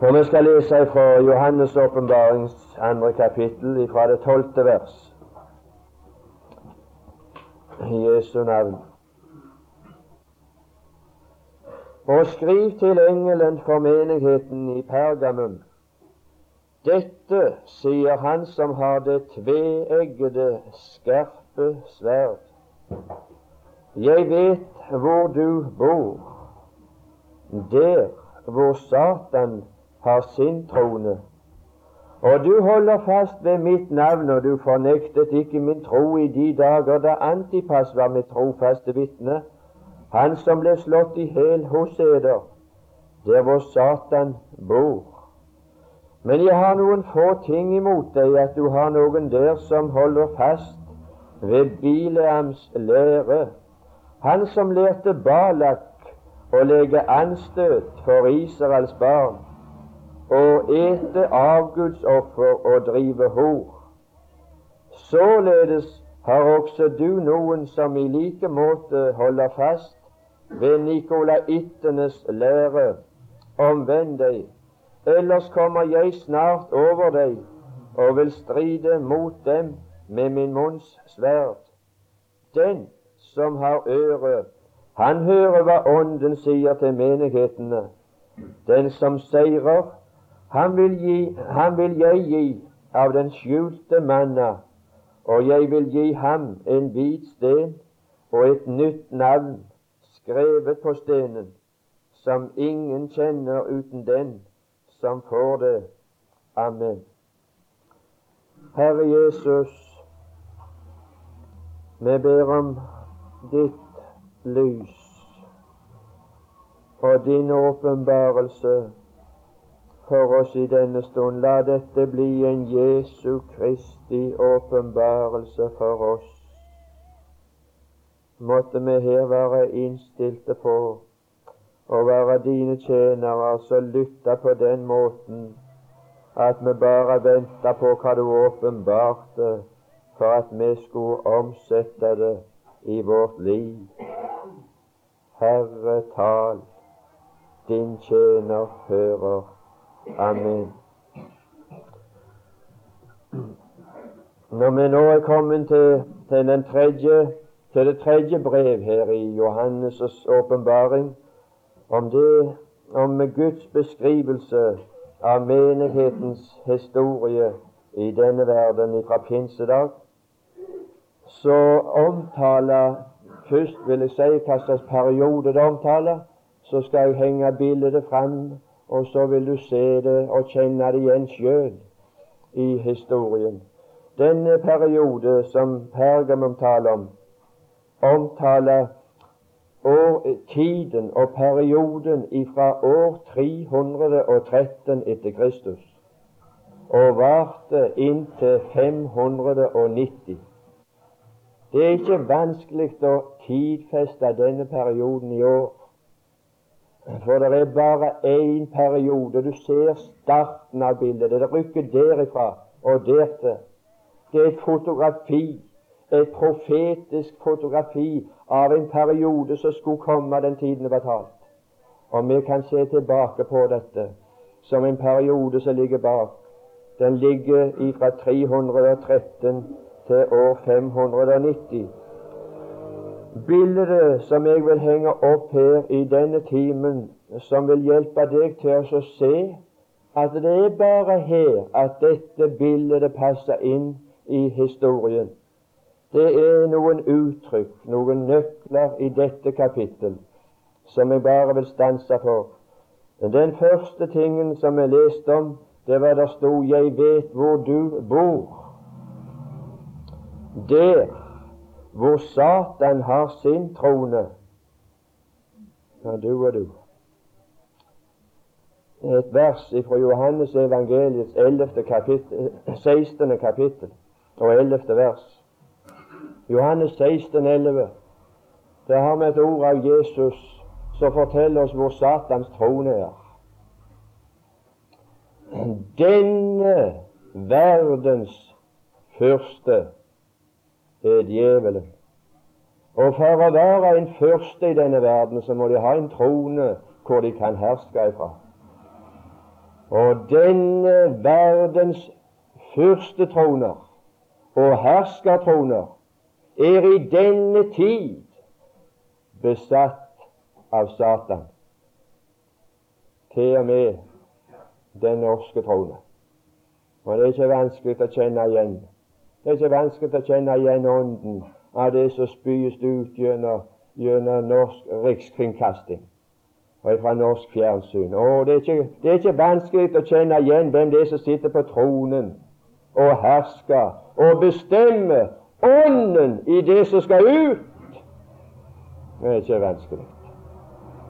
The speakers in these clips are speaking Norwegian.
For vi skal lese fra Johannes' åpenbarings andre kapittel, fra det tolvte vers. I Jesu navn. Og skriv til engelen for menigheten i Pergamum. Dette sier han som har det tveeggede, skarpe sverd. Jeg vet hvor du bor, der hvor Satan har sin trone. Og du holder fast ved mitt navn, og du fornektet ikke min tro i de dager da Antipas var mitt trofaste vitne, han som ble slått i hæl hos eder, der hvor Satan bor. Men jeg har noen få ting imot deg, at du har noen der som holder fast ved Bileams lære, han som lærte Balak å legge anstøt for Israels barn å ete av Guds offer og drive hor. Således har også du noen som i like måte holder fast ved nikolaittenes lære. Omvend deg, ellers kommer jeg snart over deg og vil stride mot dem med min munns sverd. Den som har øre, han hører hva Ånden sier til menighetene. Den som seirer, han vil, gi, han vil jeg gi av den skjulte manna, og jeg vil gi ham en hvit sten og et nytt navn skrevet på stenen, som ingen kjenner uten den som får det. Amen. Herre Jesus, vi ber om ditt lys og din åpenbarelse for oss i denne stund. La dette bli en Jesu Kristi åpenbarelse for oss. Måtte vi her være innstilte på å være dine tjenere, altså lytte på den måten at vi bare venta på hva du åpenbarte, for at vi skulle omsette det i vårt liv. Herre, tal, din tjener hører. Amen. Når vi nå er kommet til, til, tredje, til det tredje brev her i Johannes' åpenbaring, om det om Guds beskrivelse av menighetens historie i denne verden fra pinsedag, så omtaler Først vil jeg si hva slags periode det omtaler. Så skal jeg henge bildet fram og så vil du se det og kjenne det igjen sjøl i historien. Denne periode som Pergamum taler om, omtaler år, tiden og perioden fra år 313 etter Kristus og varte inntil 590. Det er ikke vanskelig å tidfeste denne perioden i år. For det er bare én periode. Du ser starten av bildet. Det rykker derifra og dertil. Det er et fotografi, et profetisk fotografi av en periode som skulle komme den tiden det var talt. Og vi kan se tilbake på dette som en periode som ligger bak. Den ligger fra 313 til år 590. Bildet som jeg vil henge opp her i denne timen, som vil hjelpe deg til å se at det er bare her at dette bildet passer inn i historien. Det er noen uttrykk, noen nøkler i dette kapittel som jeg bare vil stanse for. Den første tingen som jeg leste om, det var der sto 'Jeg vet hvor du bor'. Der hvor Satan har sin trone. Ja, du og du. Et vers fra Johannes evangeliets 11. Kapittel, 16. kapittel og 11. vers. Johannes 16, 11. Der har vi et ord av Jesus som forteller oss hvor Satans trone er. Denne verdens fyrste er djevelen. Og for å være en første i denne verden, så må de ha en trone hvor de kan herske ifra. Og denne verdens fyrstetroner og herskertroner er i denne tid besatt av Satan. Til og med den norske trone. Og det er ikke vanskelig å kjenne igjen. Det er ikke vanskelig å kjenne igjen ånden av det som spys ut gjennom, gjennom norsk rikskringkasting og fra norsk fjernsyn. Og det er, ikke, det er ikke vanskelig å kjenne igjen hvem det er som sitter på tronen og hersker og bestemmer ånden i det som skal ut. Det er ikke vanskelig.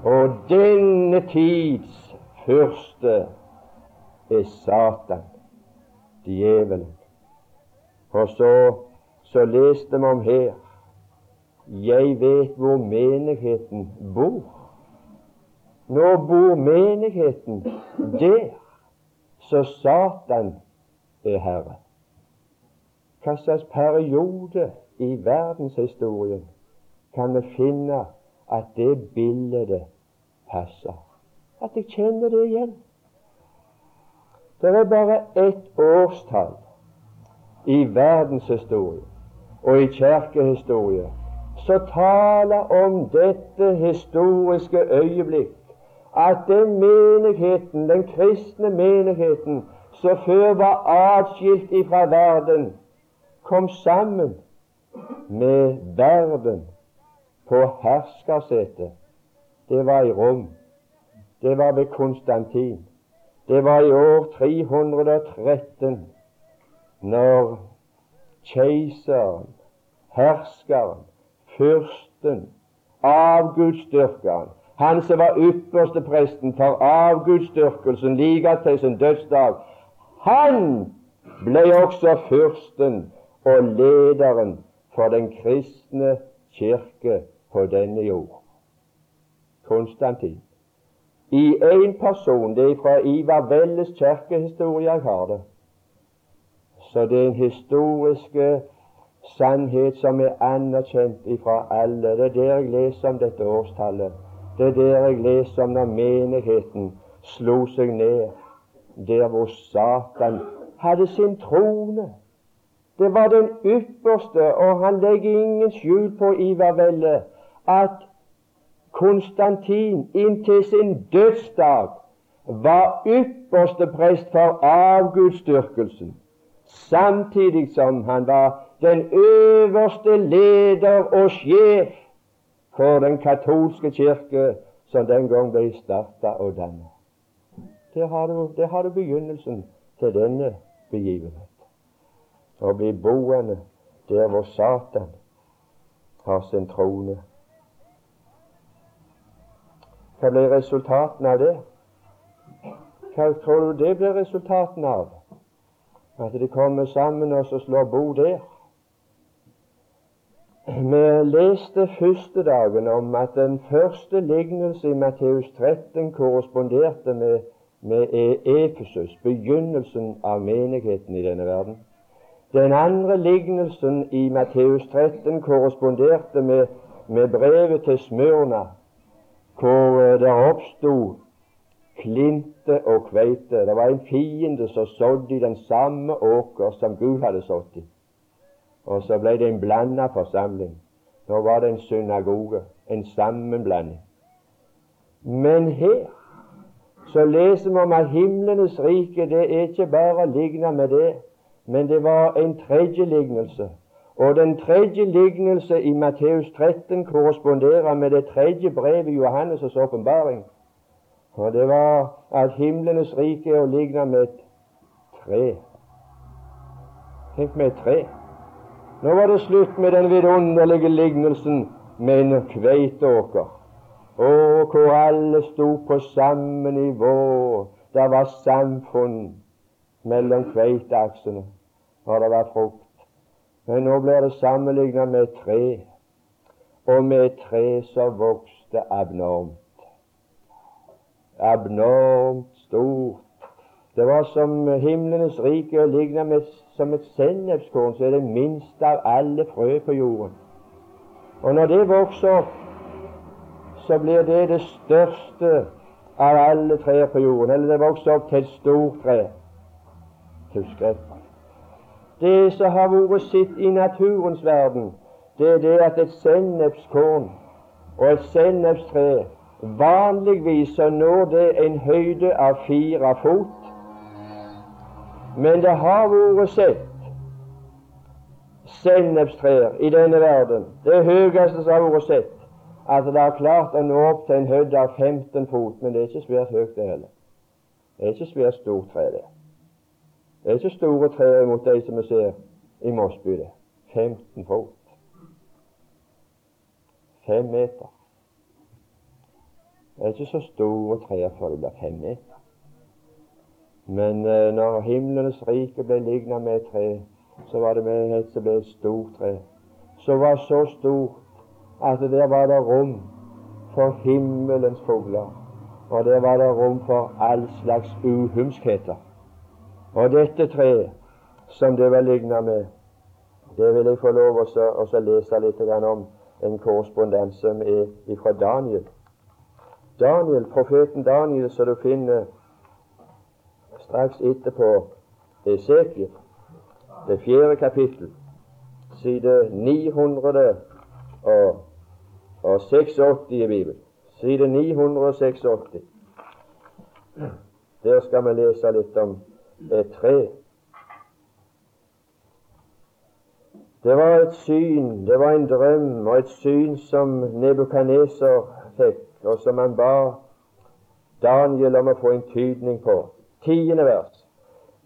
Og denne tids fyrste er Satan, djevelen. Og så, så leste vi om her Jeg vet hvor menigheten bor. Nå bor menigheten der, så Satan er herre. Hva slags periode i verdenshistorien kan vi finne at det bildet passer? At jeg kjenner det igjen. Det er bare ett årstall i verdenshistorie og i kirkehistorie som taler om dette historiske øyeblikk at den menigheten, den kristne menigheten, som før var atskilt ifra verden, kom sammen med verden på herskersetet. Det var i Rom. Det var ved Konstantin. Det var i år 313 når keiseren, herskeren, fyrsten, avgudsdyrkeren, han som var ypperste presten for avgudsdyrkelsen like til sin dødsdag, han ble også fyrsten og lederen for den kristne kirke på denne jord. Konstantin. I én person. Det er fra Ivar Velles kirkehistorie jeg har det. Så det er en historiske sannhet som er anerkjent ifra alle. Det er der jeg leser om dette årstallet. Det er der jeg leser om når menigheten slo seg ned der hvor Satan hadde sin trone. Det var den ypperste, og han legger ingen skjul på Ivar Velle at Konstantin inntil sin dødsdag var ypperste prest for avgudsdyrkelsen, samtidig som han var den øverste leder og sjef for den katolske kirke som den gang ble starta og danna. Der har, du, har begynnelsen til denne begivenhet. Å bli boende der hvor Satan har sin trone. Hva blir resultatene av det? Hva tror du det blir resultatene av? At de kommer sammen og slår bo der? Vi leste første dagen om at den første lignelse i Matteus 13 korresponderte med, med Efesus, begynnelsen av menigheten i denne verden. Den andre lignelsen i Matteus 13 korresponderte med, med brevet til Smørna, hvor eh, det oppsto klinte og kveite. Det var en fiende som sådde i den samme åker som Gud hadde sådd i. Og så ble det en blanda forsamling. Nå var det en synagoge, en sammenblanding. Men her så leser vi om at himlenes rike det er ikke bare å med det, men det var en tredje lignelse. Og den tredje lignelse i Matteus 13 korresponderer med det tredje brevet i Johannes' åpenbaring. Og det var at himlenes rike er å ligne med et tre. Tenk med et tre. Nå var det slutt med den vidunderlige lignelsen med en kveiteåker. Å, hvor alle sto på samme nivå. Det var samfunn mellom kveiteaksene, og det var frukt. Men nå blir det sammenlignet med et tre, og med et tre som vokste abnormt. Abnormt stort det var som himlenes rike og ligna med som et sennepskorn, så er det minste av alle frø på jorden. Og når det vokser opp, så blir det det største av alle trær på jorden, eller det vokser opp til et stort tre. Husk Det som har vært sitt i naturens verden, det er det at et sennepskorn og et sennepstre vanligvis så når det en høyde av fire fot. Men det har vært sett sennepstrær i denne verden, det høyeste som har vært sett, at det har klart å nå opp til en høyde av 15 fot, men det er ikke svært høyt, det heller. Det er ikke svært stort tre, det. Det er ikke store trær mot de som vi ser i Mosby. det. 15 fot. Fem meter. Er ikke så før det blir fem meter. Men eh, når himlenes rike ble lignet med et tre, så var det med et som ble et stort tre. Som var så stort at der var det rom for himmelens fugler. Og der var det rom for all slags uhumskheter. Og dette treet som det var lignet med, det vil jeg få lov å lese litt om en korrespondanse med fra Daniel. Daniel, Profeten Daniel, som du finner straks etterpå Esekiel, det fjerde kapittel, side 986 i Bibelen. Side 986. Der skal vi lese litt om et tre. Det var et syn, det var en drøm og et syn som Nebukaneser fikk, og som han ba Daniel om å få en tydning på. Tiende vers.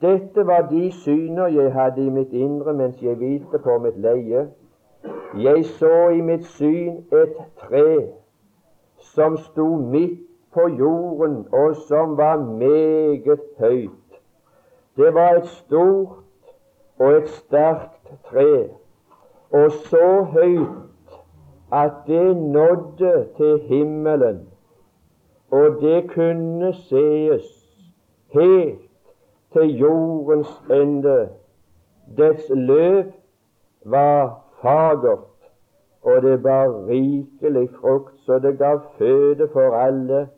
Dette var de syner jeg hadde i mitt indre mens jeg hvilte på mitt leie. Jeg så i mitt syn et tre som sto midt på jorden, og som var meget høyt. Det var et stort og et sterkt tre, og så høyt at det nådde til himmelen, og det kunne sees helt til jordens ende. Dets løv var fagert, og det bar rikelig frukt, så det gav føde for alle.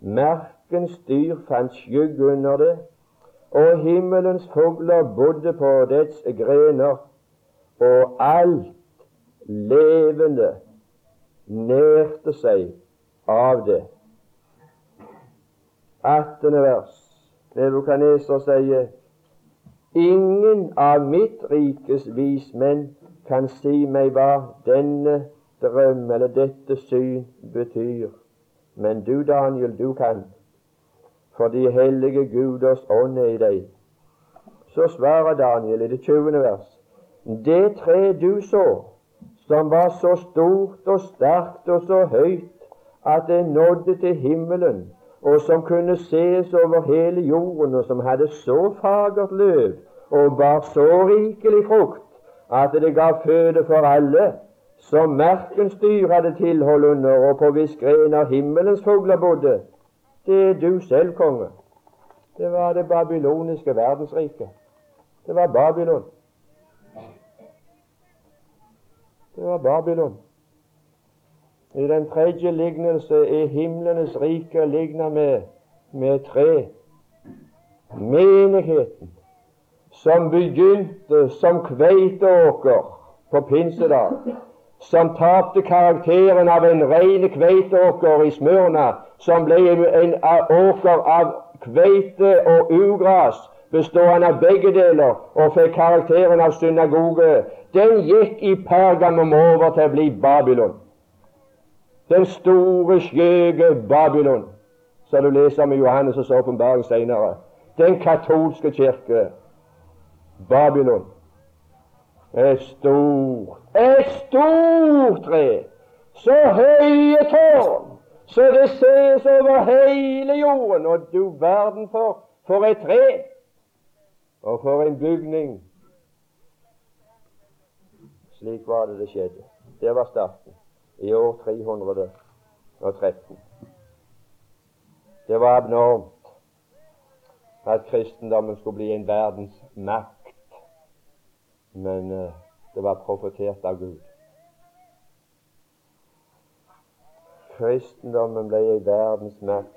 Merkens dyr fant skygge under det, og himmelens fugler bodde på dets grener, og alt levende nærte seg av det. 18. vers. Nebukaneser sier Ingen av mitt rikes vismenn kan si meg hva denne drøm eller dette syn betyr. Men du, Daniel, du kan for de hellige guders ånd er i deg. Så svarer Daniel i det 20. vers. Det tre du så, som var så stort og sterkt og så høyt at det nådde til himmelen, og som kunne ses over hele jorden, og som hadde så fagert løv og bar så rikelig frukt at det ga føde for alle, som merkens dyr hadde tilhold under, og på hvis av himmelens fugler bodde, det er du selv, konge. Det var det babyloniske verdensriket. Det var Babylon. Det var Babylon. I den tredje lignelse er himlenes rike ligna med, med tre. Menigheten som begynte som kveiteåker på pinsedag, som tapte karakteren av en ren kveiteåker i Smørna, som ble en åker av kveite og ugras, bestående av begge deler, og fikk karakteren av synagoge, den gikk i Pergamum over til å bli Babylon. Den store, skjøge Babylon, som du leser om i Johannes' åpenbaring senere. Den katolske kirke. Babylon. Et stort, et stort tre. Så høye tårn, så det ses over hele jorden. Og du verden for, for et tre, og for en bygning. Slik var det det skjedde. Det var starten. I år 313. Det var abnormt at kristendommen skulle bli en verdens makt men uh, det var profetert av Gud. Kristendommen ble en verdens makt.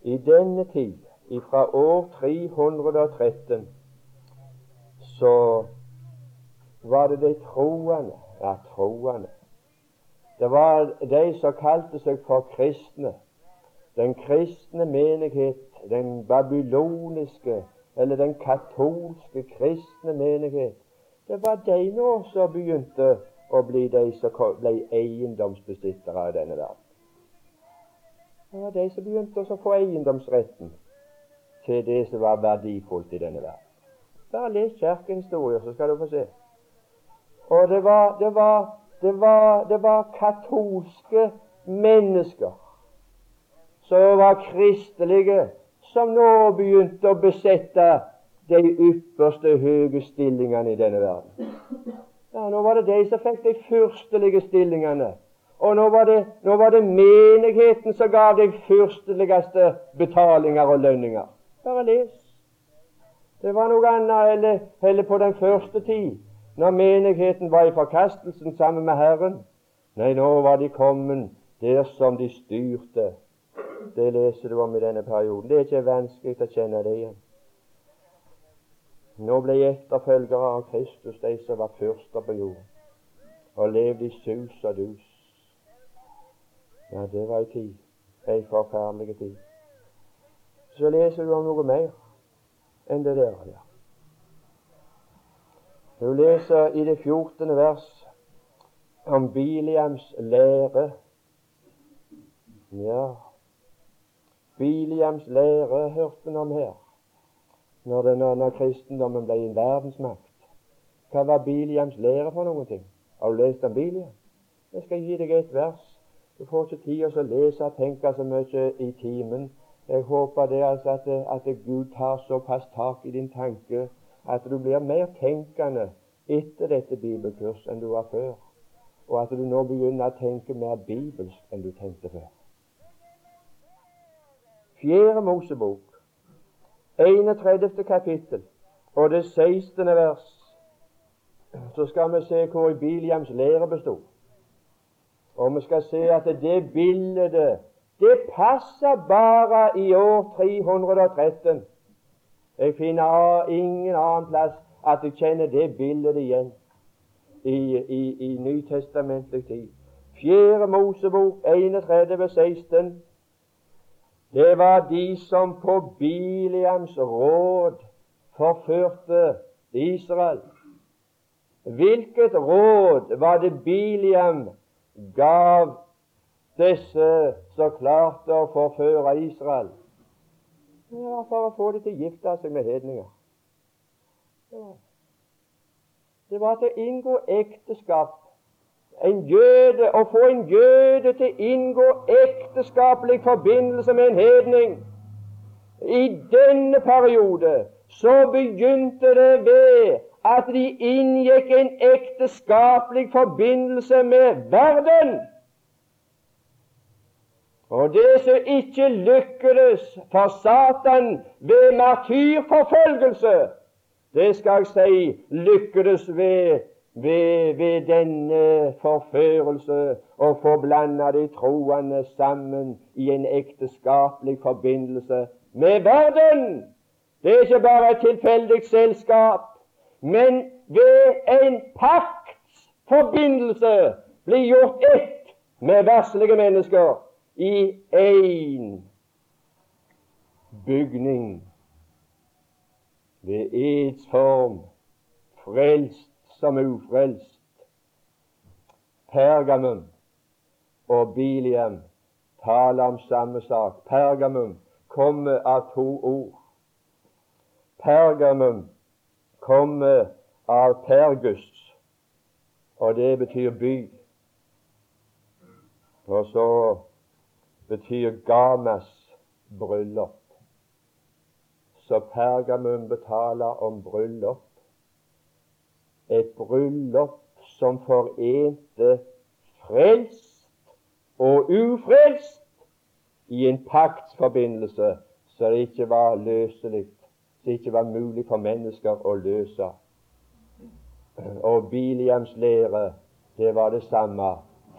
i denne tid, fra år 313, så var det de troende Ja, troende. Det var de som kalte seg for kristne. Den kristne menighet, den babyloniske eller den katolske kristne menighet. Det var de nå som begynte å bli de som ble eiendomsbesittere av denne verden. Det var de som begynte å få eiendomsretten til det som var verdifullt i denne verden. Bare les kirkehistorier, så skal du få se. Og det var, det var, det var, det var katolske mennesker som var kristelige, som nå begynte å besette de ypperste høye stillingene i denne verden. Ja, Nå var det de som fikk de fyrstelige stillingene. Og nå var, det, nå var det menigheten som gav de fyrsteligste betalinger og lønninger. Bare les. Det var noe annet heller på den første tid, når menigheten var i forkastelsen sammen med Herren. Nei, nå var de kommet der som de styrte. Det leser du om i denne perioden. Det er ikke vanskelig å kjenne det igjen. Nå ble etterfølgere av Kristus de som var fyrster på jorden, og levde i sus og dus. Ja, det var ei tid, ei forferdelig tid. Så leser du om noe mer enn det der. Ja. Du leser i det 14. vers om Biliams lære. Ja, Biliams lære hørte vi om her, når, den, når kristendommen ble en verdensmakt. Hva var Biliams lære for noen ting? Har du lest om Biliam? Jeg skal gi deg et vers. Du får ikke tid til å lese og tenke så mye i timen. Jeg håper det altså at, at Gud tar såpass tak i din tanke at du blir mer tenkende etter dette bibelkurs enn du var før, og at du nå begynner å tenke mer bibelsk enn du tenkte før. Fjerde Mosebok, 31. kapittel og det 16. vers, så skal vi se hvor Biliams lære bestod. Og vi skal se at det bildet det passer bare i år 313. Jeg finner ingen annen plass at jeg kjenner det bildet igjen i, i, i nytestamentlig tid. Fjerde Mosebok 31, 16. Det var de som på Biliams råd forførte Israel. Hvilket råd var det Biliam gav disse som klarte å forføre Israel. Ja, for å få dem til å gifte seg med hedninger. Det var til å inngå ekteskap. En jøde, Å få en jøde til å inngå ekteskapelig forbindelse med en hedning. I denne periode så begynte det ved at de inngikk en ekteskapelig forbindelse med verden. Og det som ikke lykkedes for Satan ved martyrforfølgelse, det skal jeg si lykkedes ved, ved, ved denne forførelse å forblande de troende sammen i en ekteskapelig forbindelse med verden. Det er ikke bare et tilfeldig selskap, men ved en paktsforbindelse blir gjort ett med verslige mennesker i én bygning ved eds form, frelst som ufrelst. Pergamum og Biliam taler om samme sak. Pergamum kommer av to ord. Pergamum kommer av Pergus, og det betyr by. Og så betyr Gamas bryllup. Så Pergamum betaler om bryllup. Et bryllup som forente frelst og ufrelst i en paktsforbindelse så det ikke var løselig, så det ikke var mulig for mennesker å løse. Og Biliams lære, det var det samme.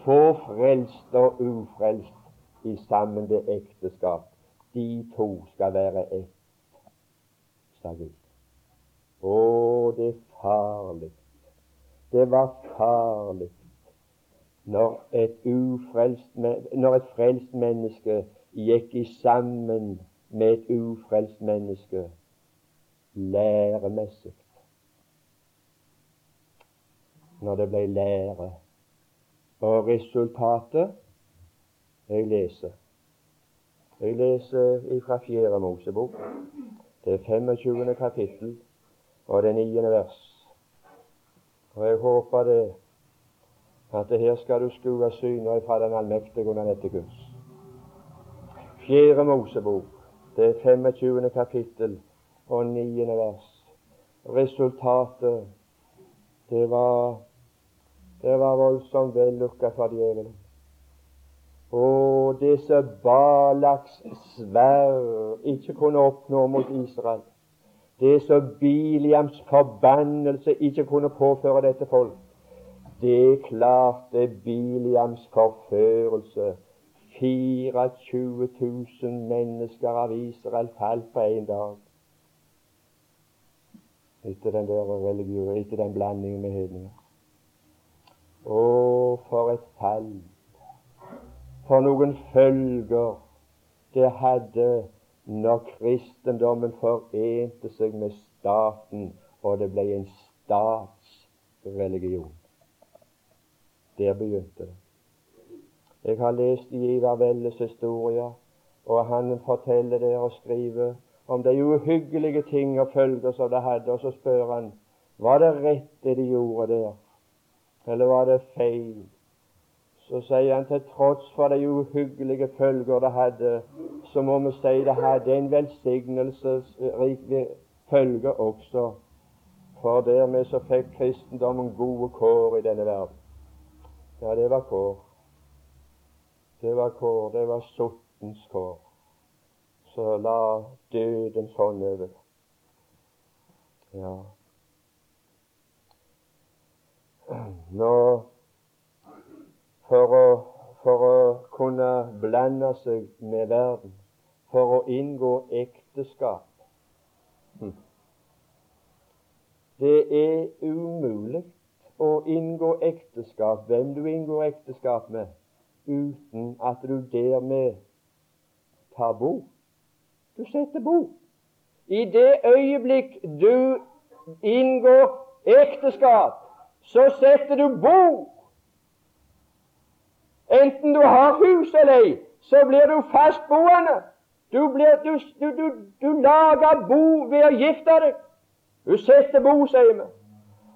Få frelst og ufrelst i sammen ved ekteskap. de to skal være ett, sa Gud. Å, det er farlig. Det var farlig når et, ufrelst, når et frelst menneske gikk i sammen med et ufrelst menneske læremessig. Når det ble lære. Og resultatet Jeg leser. Jeg leser fra Fjerde Mosebok. Det er 25. kapittel og det 9. vers. Og jeg håper det at det her skal du skue syner fra Den allmektige under dette Guds. Fjerde Mosebok, det er 25. kapittel og 9. vers. Resultatet, det var det var voldsomt vellykka for djevelen. Og det som Balaks sverd ikke kunne oppnå mot Israel, det som Biliams forbannelse ikke kunne påføre dette folk, det klarte Biliams forførelse. 24 000 mennesker av Israel falt på én dag. Etter den der religiøse, etter den blandingen med hedninger. Å, for et fall! For noen følger det hadde når kristendommen forente seg med staten, og det ble en statsreligion. Der begynte det. Jeg har lest Ivar Velles historier, og han forteller der og skriver om de uhyggelige ting og følger som det hadde, og så spør han var det rett det de gjorde der, eller var det feil? Så sier han til tross for de uhyggelige følger det hadde, så må vi si det hadde en velsignelsesrik følge også, for dermed så fikk kristendommen gode kår i denne verden. Ja, det var kår. Det var kår. Det var sottens kår. Så la døden sånn over. Ja. Nå for å, for å kunne blande seg med verden, for å inngå ekteskap hm. Det er umulig å inngå ekteskap, hvem du inngår ekteskap med, uten at du dermed tar bo. Du setter bo. I det øyeblikk du inngår ekteskap, så setter du bo. Enten du har hus eller ei, så blir du fastboende. Du, blir, du, du, du, lager bo ved å gifte deg. Du setter bo, sier vi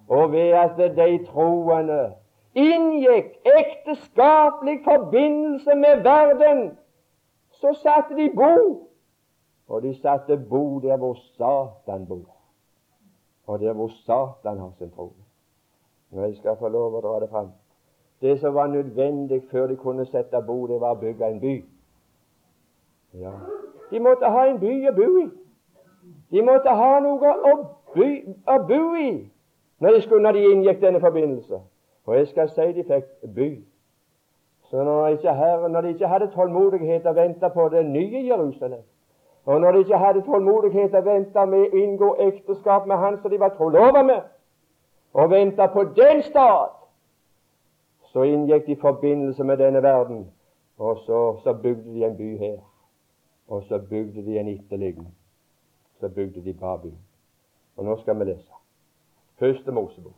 og ved at de troende inngikk ekteskapelig forbindelse med verden, så satte de bo. Og de satte bo der hvor Satan bor, og der hvor Satan har sin tro. Jeg skal få lov å dra det fram Det som var nødvendig før de kunne sette bo, det var å bygge en by. Ja. De måtte ha en by å bo i. De måtte ha noe å, by, å bo i når de, skulle, når de inngikk denne forbindelse. Og jeg skal si de fikk by. Så når, ikke her, når de ikke hadde tålmodighet å vente på det nye Jerusalem, og når de ikke hadde tålmodighet å vente med å inngå ekteskap med han som de var trolova med, og vente på den stad, så inngikk de forbindelse med denne verden, og så, så bygde de en by her. Og så bygde de en etterliggende. Så bygde de Babylon. Og nå skal vi lese. Første Mosebok.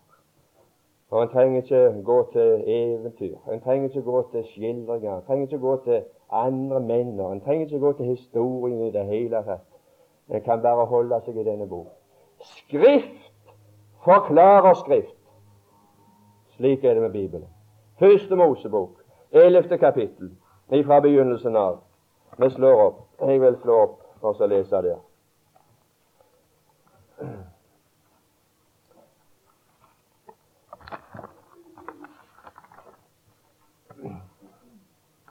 Og En trenger ikke gå til eventyr, en trenger ikke gå til skildringer, en trenger ikke gå til andre menn, en trenger ikke gå til historien i det hele tatt. En kan bare holde seg i denne bok. Skrift forklarer Skrift. Slik er det med Bibelen. Første Mosebok, ellevte kapittel, fra begynnelsen av. Vi slår opp. Jeg vil slå opp for å lese der.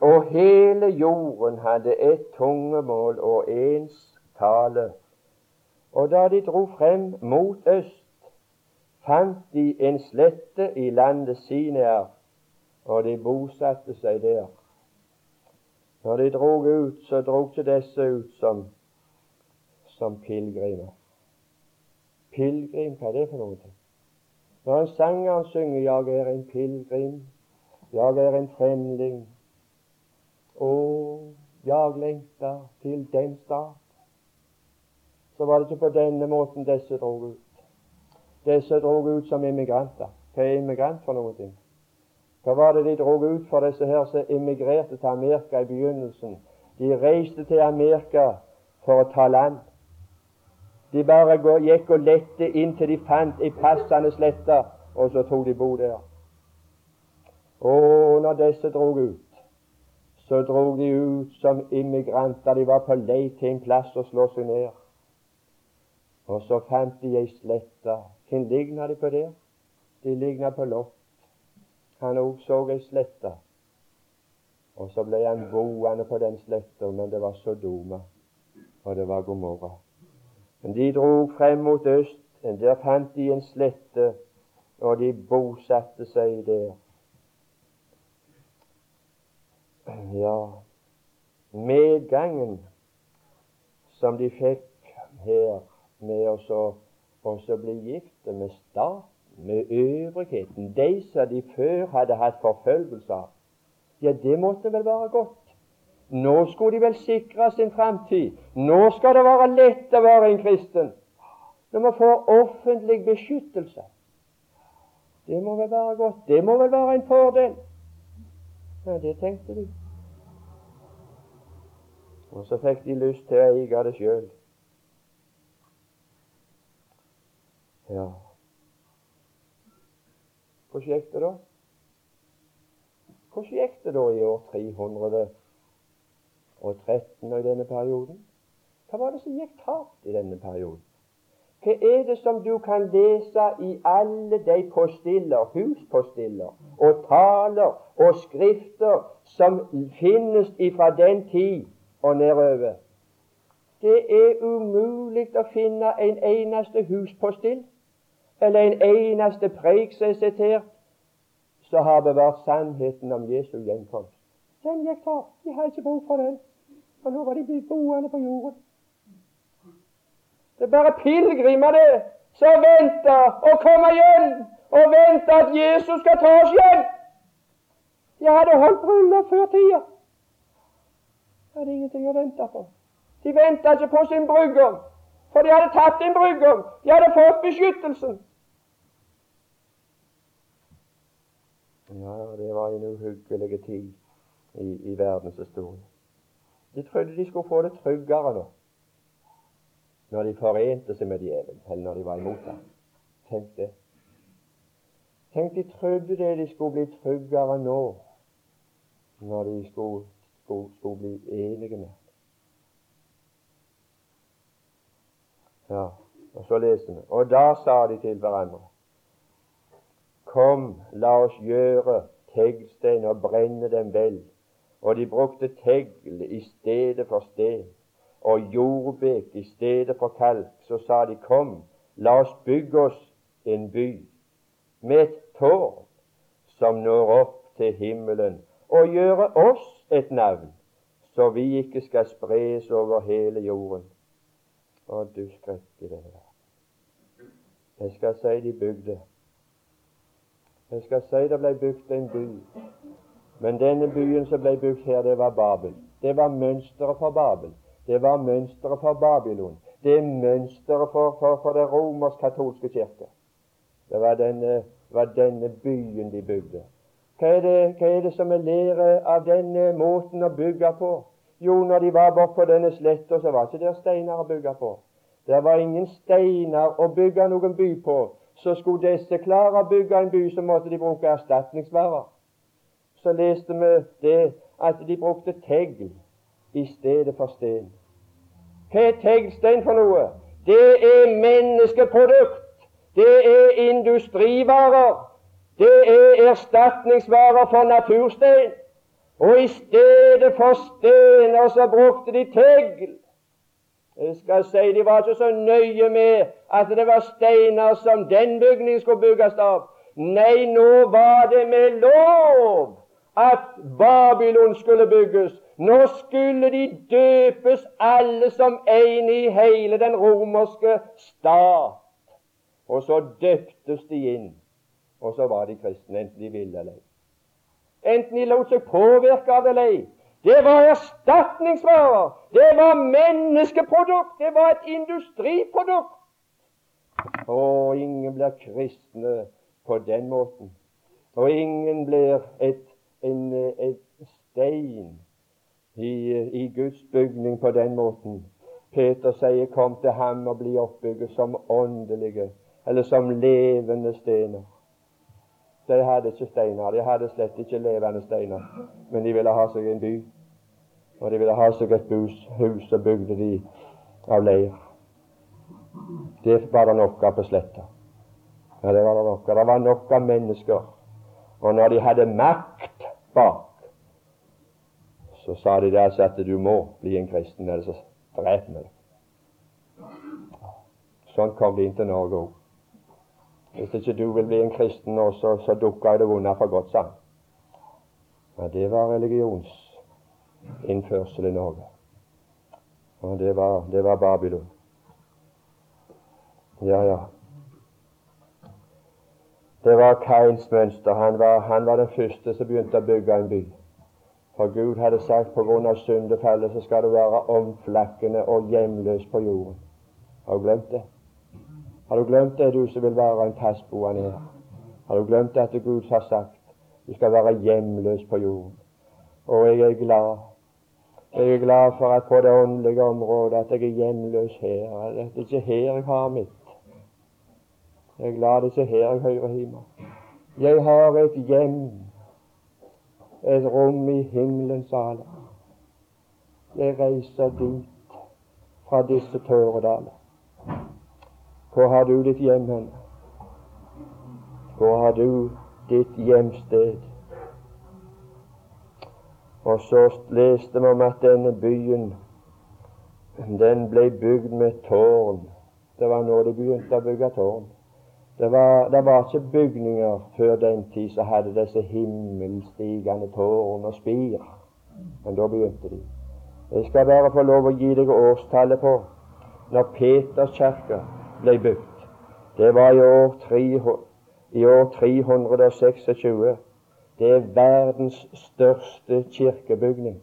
Og hele jorden hadde ett tungemål og ens tale. Og da de dro frem mot øst, fant de en slette i landet Sinear, og de bosatte seg der. Når de drog ut, så drog ikke disse ut som, som pilegrimer. Pilegrim, hva er det for noe? Når en sanger synger 'Jeg er en pilegrim', 'Jeg er en fremling', og jeg lengter til den start, så var det ikke på denne måten disse drog ut. Disse drog ut som immigranter. Hva er immigrant for noe? Hva var det de drog ut for, disse her som emigrerte til Amerika i begynnelsen? De reiste til Amerika for å ta land. De bare gikk og lette inntil de fant ei passende slette, og så tok de bo der. Og når disse drog ut, så drog de ut som immigranter. De var på lei til en plass å slå seg ned. Og så fant de ei slette. Hvem ligna de på der? De ligna på Lot. Han òg så ei slette. Og så ble han boende på den sletta, men det var Sodoma, og det var Gomorra. Men de drog frem mot øst. Der fant de en slette, og de bosatte seg der. Ja, medgangen som de fikk her med å bli gifte med staten, med øvrigheten, de som de før hadde hatt forfølgelse av, ja, det måtte vel være godt. Nå skulle de vel sikre sin framtid. Nå skal det være lett å være en kristen. Når man får offentlig beskyttelse. Det må vel være godt. Det må vel være en fordel. Ja, det tenkte de. Og så fikk de lyst til å eie det sjøl. Ja Hvordan gikk det da? Hvordan gikk det da i år 313 og 13 og i denne perioden. Hva var det som gikk tapt i denne perioden? Hva er det som du kan lese i alle de postiller, huspostiller og taler og skrifter som finnes ifra den tid og nedover? Det er umulig å finne en eneste huspostill eller en eneste preik som er sitert, som har bevart sannheten om Jesu gjenkomst. Den gikk tapt. De har ikke bruk for den. For nå var de blitt boende på jorden. Det er bare pilegrimer, det, som venter å komme igjen, og venter at Jesus skal ta oss hjem. De hadde holdt bryllup før tida. De hadde ingenting å vente på. De venta ikke på sin brudgom, for de hadde tatt en brudgom. De hadde fått beskyttelsen. Ja, det var en uhyggelig tid i, i verdenshistorien. De trodde de skulle få det tryggere nå, når de forente seg med djevelen, eller når de var imot ham. Tenk det. Tenk, de trodde det de skulle bli tryggere nå, når de skulle, skulle, skulle bli enige med Ja, og så leser vi. Og da sa de til hverandre Kom, la oss gjøre teglstein og brenne dem vel og de brukte tegl i stedet for sten og jordbek i stedet for kalk. Så sa de, kom, la oss bygge oss en by med et tårn som når opp til himmelen, og gjøre oss et navn, så vi ikke skal spres over hele jorden. Å, du skrekke det der. Jeg skal si de bygde. Jeg skal si det ble bygd en by men denne byen som ble bygd her, det var Babel. Det var mønsteret for Babel. Det var mønsteret for Babylon. Det er mønsteret for, for, for den romersk-katolske kirke. Det var denne, var denne, byen de bygde. Hva er, det, hva er det som er lære av denne måten å bygge på? Jo, når de var borte på denne sletta, så var ikke der steiner å bygge på. Det var ingen steiner å bygge noen by på. Så skulle disse klare å bygge en by, så måtte de bruke erstatningsvarer så leste vi det at de brukte tegl i stedet for sten. Hva er teglstein for noe? Det er menneskeprodukt. Det er industrivarer. Det er erstatningsvarer for naturstein. Og i stedet for stener så brukte de tegl. Jeg skal si De var ikke så nøye med at det var steiner som den bygningen skulle bygges av. Nei, nå var det med lov at Babylon skulle bygges. Nå skulle de døpes alle som en i hele den romerske stat. Og så døptes de inn, og så var de kristne, enten de ville eller ei. Enten de lot seg påvirke av det eller ei. Det var erstatningsvarer. Det var menneskeprodukt. Det var et industriprodukt. Og ingen blir kristne på den måten. Og ingen blir et, en, et stein i, i, Guds bygning på den måten. Peter sier 'kom til ham og bli oppbygget som åndelige', eller som levende stener. De hadde ikke steiner. De hadde slett ikke levende steiner. Men de ville ha seg en by. Og de ville ha seg et hus, hus og bygde de av leir. Det var det nok av på sletta. Ja, det var det nok. Det var nok av mennesker. Og når de hadde makt bak, så sa de der så at du må bli en kristen, ellers så dreper vi deg. Sånn kom de inn til Norge òg. Hvis ikke du vil bli en kristen nå, så, dukker det vonde for godt sammen. Ja, det var religionsinnførsel i Norge. Og det var, det var Babylon. Ja, ja. Det var Kains mønster. Han var, han var den første som begynte å bygge en by. For Gud hadde sagt på grunn av syndefallet så skal du være omflakkende og hjemløs på jorden. Har du glemt det? Har du glemt det, du som vil være en fastboende her? Har du glemt at Gud har sagt du skal være hjemløs på jorden? Og jeg er glad. Jeg er glad for at på det åndelige området at jeg er hjemløs her. At det er ikke her jeg har mitt. Jeg er glad det er ikke her jeg hører hjemme. Jeg har et hjem, et rom i himmelens saler. Jeg reiser dit fra disse tåredaler. Hvor har du ditt hjem hen? Hvor har du ditt hjemsted? Og så leste vi om at denne byen den ble bygd med tårn. Det var nå de begynte å bygge tårn. Det var, det var ikke bygninger før den tid som hadde disse himmelstigende tårn og spir. Men da begynte de. Jeg skal bare få lov å gi deg årstallet på når Peterskirka ble bygd. Det var i år, 3, i år 326. Det er verdens største kirkebygning.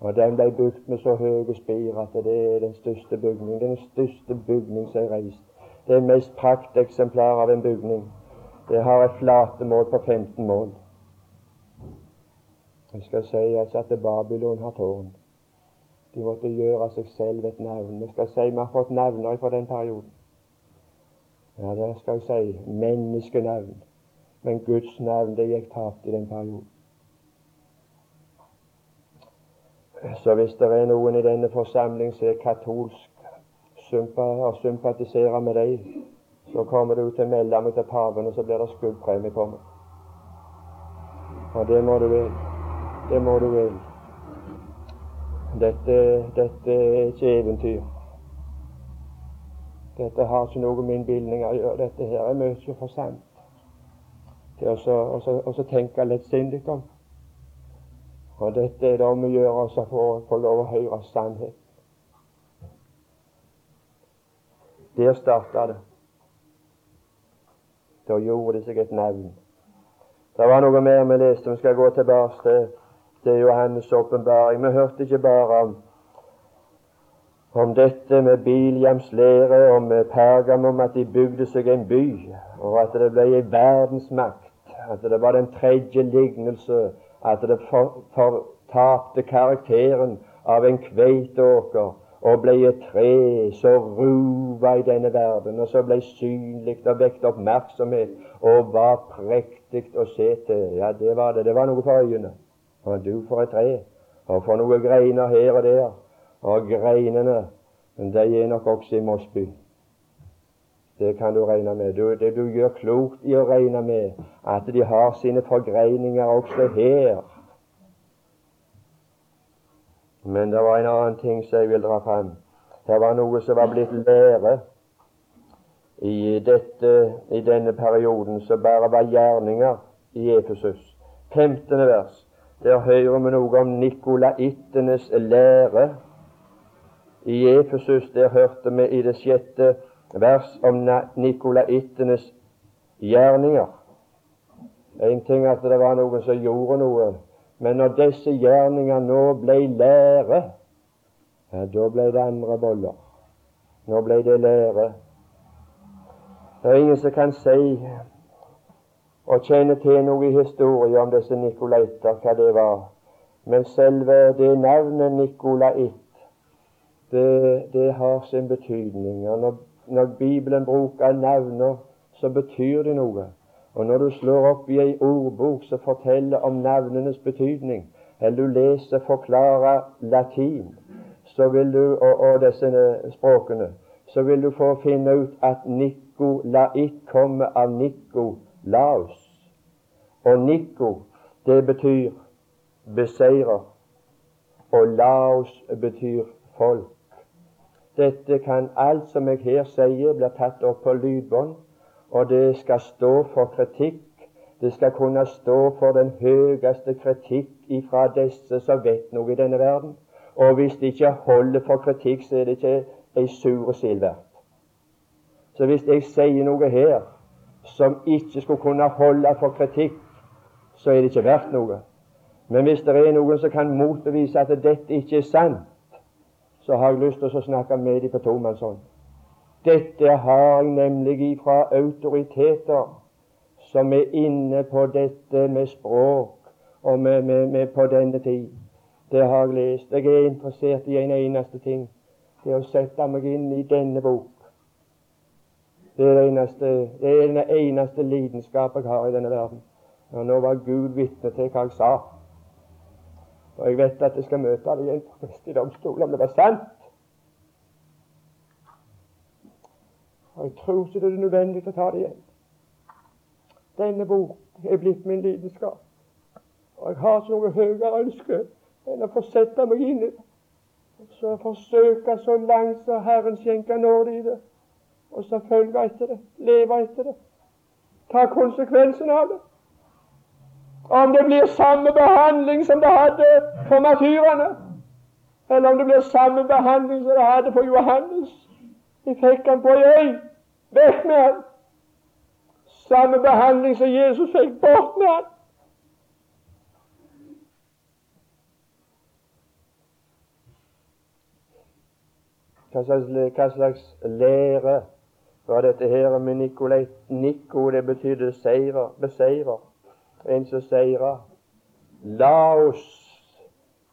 Og den ble bygd med så høye spir at det er den største bygning. Den største bygning som er reist det er mest prakteksemplar av en bygning. Det har et flatemål på 15 mål. Jeg skal si altså at Babylon har tårn. De måtte gjøre seg selv et navn. Jeg skal si vi har fått navner fra den perioden. Ja, det skal jeg si menneskenavn. Men Guds navn det gikk tapt i den perioden. Så hvis det er noen i denne forsamling som er katolsk, og sympatiserer med deg, så kommer du til å melde meg til paven, og så blir det skuddpremie på meg. Og det må du vel. Det må du vel. Dette, dette er ikke eventyr. Dette har ikke noe med innbilning å gjøre. Dette her er mye for sant til å tenke lettsindig om. Og dette er det om å gjøre å få lov å høre sannhet. Der starta det. Da gjorde det seg et navn. Det var noe mer vi leste. Vi skal gå tilbake til, Johannes' åpenbaring. Vi hørte ikke bare om, om dette med Biljams lære, om Pergamum, at de bygde seg en by, og at det ble en verdensmakt. At det var den tredje lignelse. At det fortapte karakteren av en kveiteåker og ble et tre som ruva i denne verden, og så ble synlig og vekket oppmerksomhet og var prektig å se til. Ja, det var det. Det var noe for øyene. Og du for et tre, og for noen greiner her og der. Og greinene, de er nok også i Mosby. Det kan du regne med. Du, det du gjør klokt i å regne med at de har sine forgreininger også her. Men det var en annen ting som jeg vil dra fram. Det var noe som var blitt lære i, dette, i denne perioden som bare var gjerninger i Efesus. 15. vers. Der hører vi noe om nikolaittenes lære. I Efesus der hørte vi i det sjette vers om nikolaittenes gjerninger. En ting at det var noen som gjorde noe, men når disse gjerninger nå ble lære, ja, da ble det andre boller. Nå ble det lære. Det er ingen som kan si og kjenne til noe i historien om disse nikolaitter, hva det var. Men selve det navnet Nikolaitt, det, det har sin betydning. Og når, når Bibelen bruker navner, så betyr det noe. Og når du slår opp i ei ordbok som forteller om navnenes betydning, eller du leser forklara latin, så vil du, og, og disse språkene, så vil du få finne ut at Nikolait kommer av Nikolaus. Og Niko, det betyr beseirer, og Laos betyr folk. Dette kan alt som jeg her sier, bli tatt opp på lydbånd og det skal stå for kritikk. Det skal kunne stå for den høyeste kritikk ifra disse som vet noe i denne verden. Og hvis det ikke holder for kritikk, så er det ikke ei sur sild verdt. Så hvis jeg sier noe her som ikke skulle kunne holde for kritikk, så er det ikke verdt noe. Men hvis det er noen som kan motbevise at dette ikke er sant, så har jeg lyst til å snakke med dem på tomannshånd. Dette har jeg nemlig ifra autoriteter som er inne på dette med språk og med, med, med på denne tid. Det har jeg lest. Jeg er interessert i en eneste ting. Det er å sette meg inn i denne bok. Det er, det eneste, det er den eneste lidenskap jeg har i denne verden. Og nå var Gud vitne til hva jeg sa. Og jeg vet at jeg skal møte det i neste domstol om det var sant. Og jeg tror ikke det er nødvendig å ta det igjen. Denne bok er blitt min lidenskap. Og jeg har ikke noe høyere ønske enn å få sette meg inn i det. Så forsøke så langt som Herren skjenker nåde i det. Og så følge etter det. Leve etter det. Ta konsekvensen av det. Om det blir samme behandling som det hadde for martyrene, eller om det blir samme behandling som det hadde for Johannes de fikk han på ei øy. Vekk med han. Samme behandling som Jesus fikk. Bort med han. Hva slags, hva slags lære var dette her med Nikolai? Nico, det betydde seirer, beseirer. En som seirer. Laos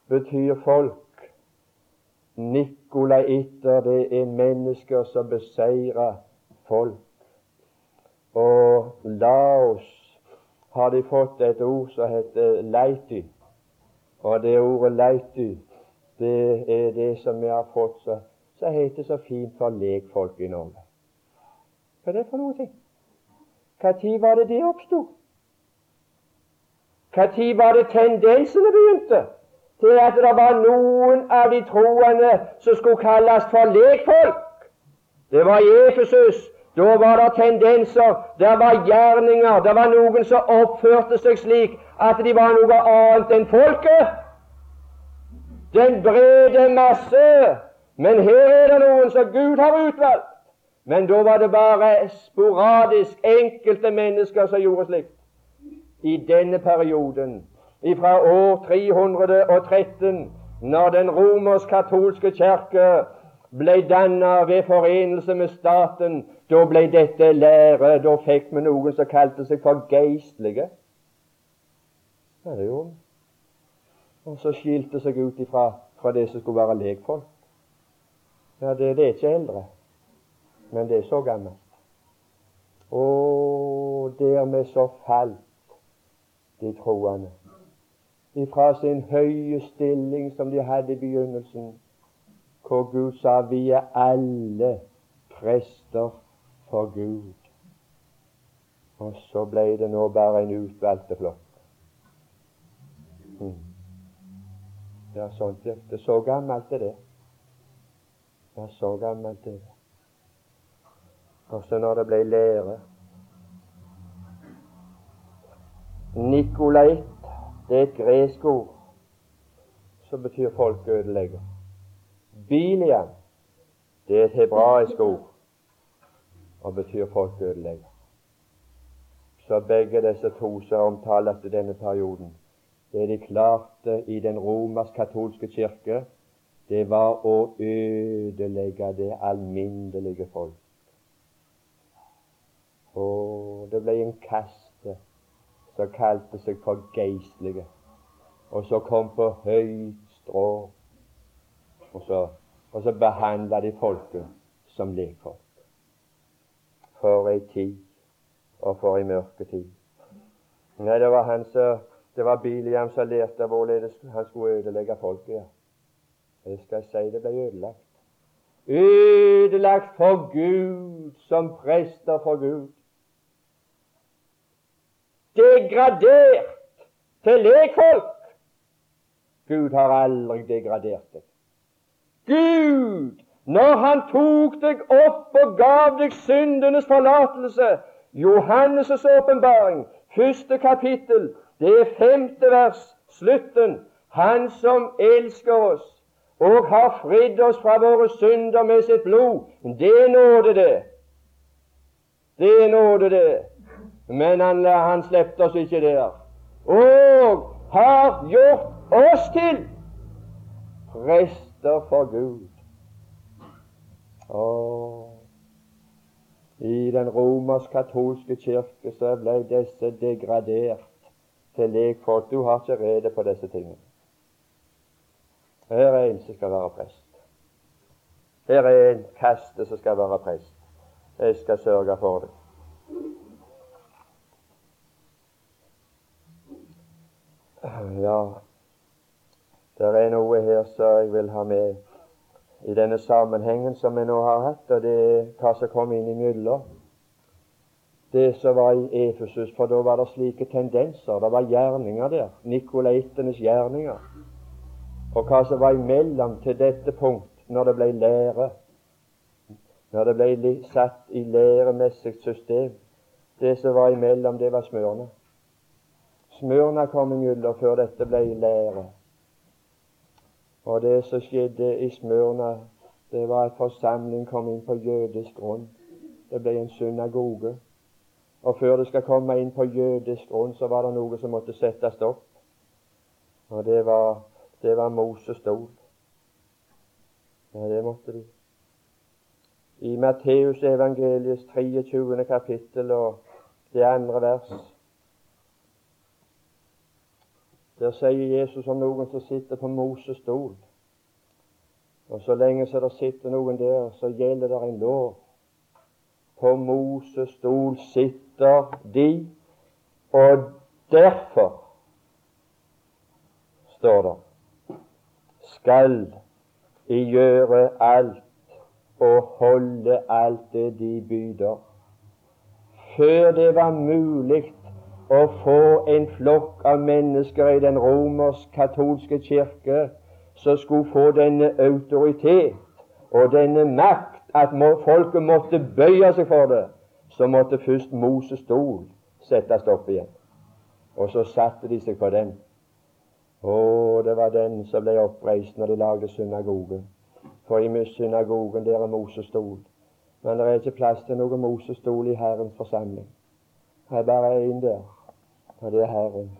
betyr folk. Nikolaiter, det er mennesker som beseirer folk. Og Laos har de fått et ord som heter leity. Og det ordet leity, det er det som vi har fått så, heter så fint for lekfolk i Norge. Hva er det for noe? Når var det det oppsto? Når var det tendensene begynte? til at det var noen av de troende som skulle kalles for lekfolk. Det var i Efesus. Da var det tendenser, det var gjerninger, det var noen som oppførte seg slik at de var noe annet enn folket. Den brede masse. Men her er det noen som Gud har utvalgt. Men da var det bare sporadisk enkelte mennesker som gjorde slikt. I denne perioden fra år 313, når den romersk-katolske kirke ble dannet ved forenelse med staten, da ble dette lære. Da fikk vi noen som kalte seg for geistlige. Ja, det gjorde vi. Og så skilte seg ut ifra fra det som skulle være lekfolk. Ja, det, det er ikke eldre, men det er så gammelt. Og dermed så falt de troende ifra sin høye stilling som de hadde i begynnelsen, hvor Gud sa vi er alle prester for Gud. Og så ble det nå bare en utvalgt flokk. Hmm. Det er sånt det er. så gammelt det. Det er så gammelt det. Og så når det ble lære Nikolai det er et gresk ord som betyr folkeødelegger. Bilian, det er et hebraisk ord og betyr folkeødelegger. Så begge disse to som omtales i denne perioden, det de klarte i den romersk-katolske kirke, det var å ødelegge det alminnelige folk. Og det ble en kaste som kalte seg for geistlige, og så kom på høyt strå, og så, og så behandla de folket som lekfolk. For ei tid, og for ei mørketid. Nei, det var han som det var Biliam som lærte hvorledes han skulle ødelegge folket. ja. Jeg skal si det ble ødelagt. Ødelagt for Gud, som prester for Gud. Degradert til lekfolk. Gud har aldri degradert deg. Gud, når Han tok deg opp og gav deg syndenes forlatelse Johannes' åpenbaring, første kapittel, det er femte vers, slutten. Han som elsker oss og har fridd oss fra våre synder med sitt blod. Det nåde, det. Det nåde, det. Men han, han slepte oss ikke der. Og har gjort oss til prester for Gud. Og I den romersk-katolske kirke så ble disse degradert til lekfolk. Du har ikke rede på disse tingene. Her er en som skal være prest. Her er en kaste som skal være prest. Jeg skal sørge for det. Ja, det er noe her som jeg vil ha med i denne sammenhengen som vi nå har hatt, og det er hva som kom inn imellom det som var i Efesus, for da var det slike tendenser. Det var gjerninger der. Nikolaitenes gjerninger og hva som var imellom til dette punkt når det ble lære, når det ble satt i læremessig system. Det som var imellom, det var Smørna. Smørna kom imellom før dette ble lære. Og det som skjedde i Smørna, det var at forsamling kom inn på jødisk grunn. Det ble en synagoge. Og før det skal komme inn på jødisk grunn, så var det noe som måtte settes opp. Og det var det var Moses stol. Ja, det måtte de. I Matteus evangeliets 23. kapittel og det andre vers Der sier Jesus om noen som sitter på Moses stol. Og så lenge så det sitter noen der, så gjelder det en lov. På Moses stol sitter de, og derfor står det skal de gjøre alt og holde alt det de byder. Før det var mulig å få en flokk av mennesker i den romersk-katolske kirke som skulle få denne autoritet og denne makt, at folket måtte bøye seg for det, så måtte først Moses stol settes opp igjen. Og så satte de seg på den. Å, det var den som ble oppreist når de lagde synagogen. For i synagogen der er Moses stol. Men det er ikke plass til noen Moses stol i Herrens forsamling. Det er bare én der, og det er Herren.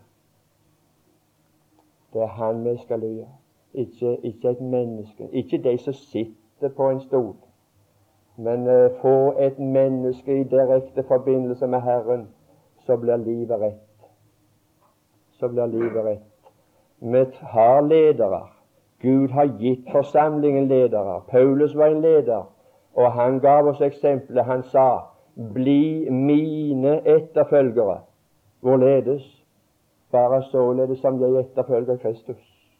Det er Han vi skal lye. Ikke, ikke, et menneske. Ikke de som sitter på en stol. Men uh, få et menneske i direkte forbindelse med Herren, så blir livet rett. Så blir livet rett. Vi har ledere. Gud har gitt forsamlingen ledere. Paulus var en leder, og han gav oss eksempelet. Han sa, 'Bli mine etterfølgere'. Hvorledes? Bare således som jeg etterfølger Kristus.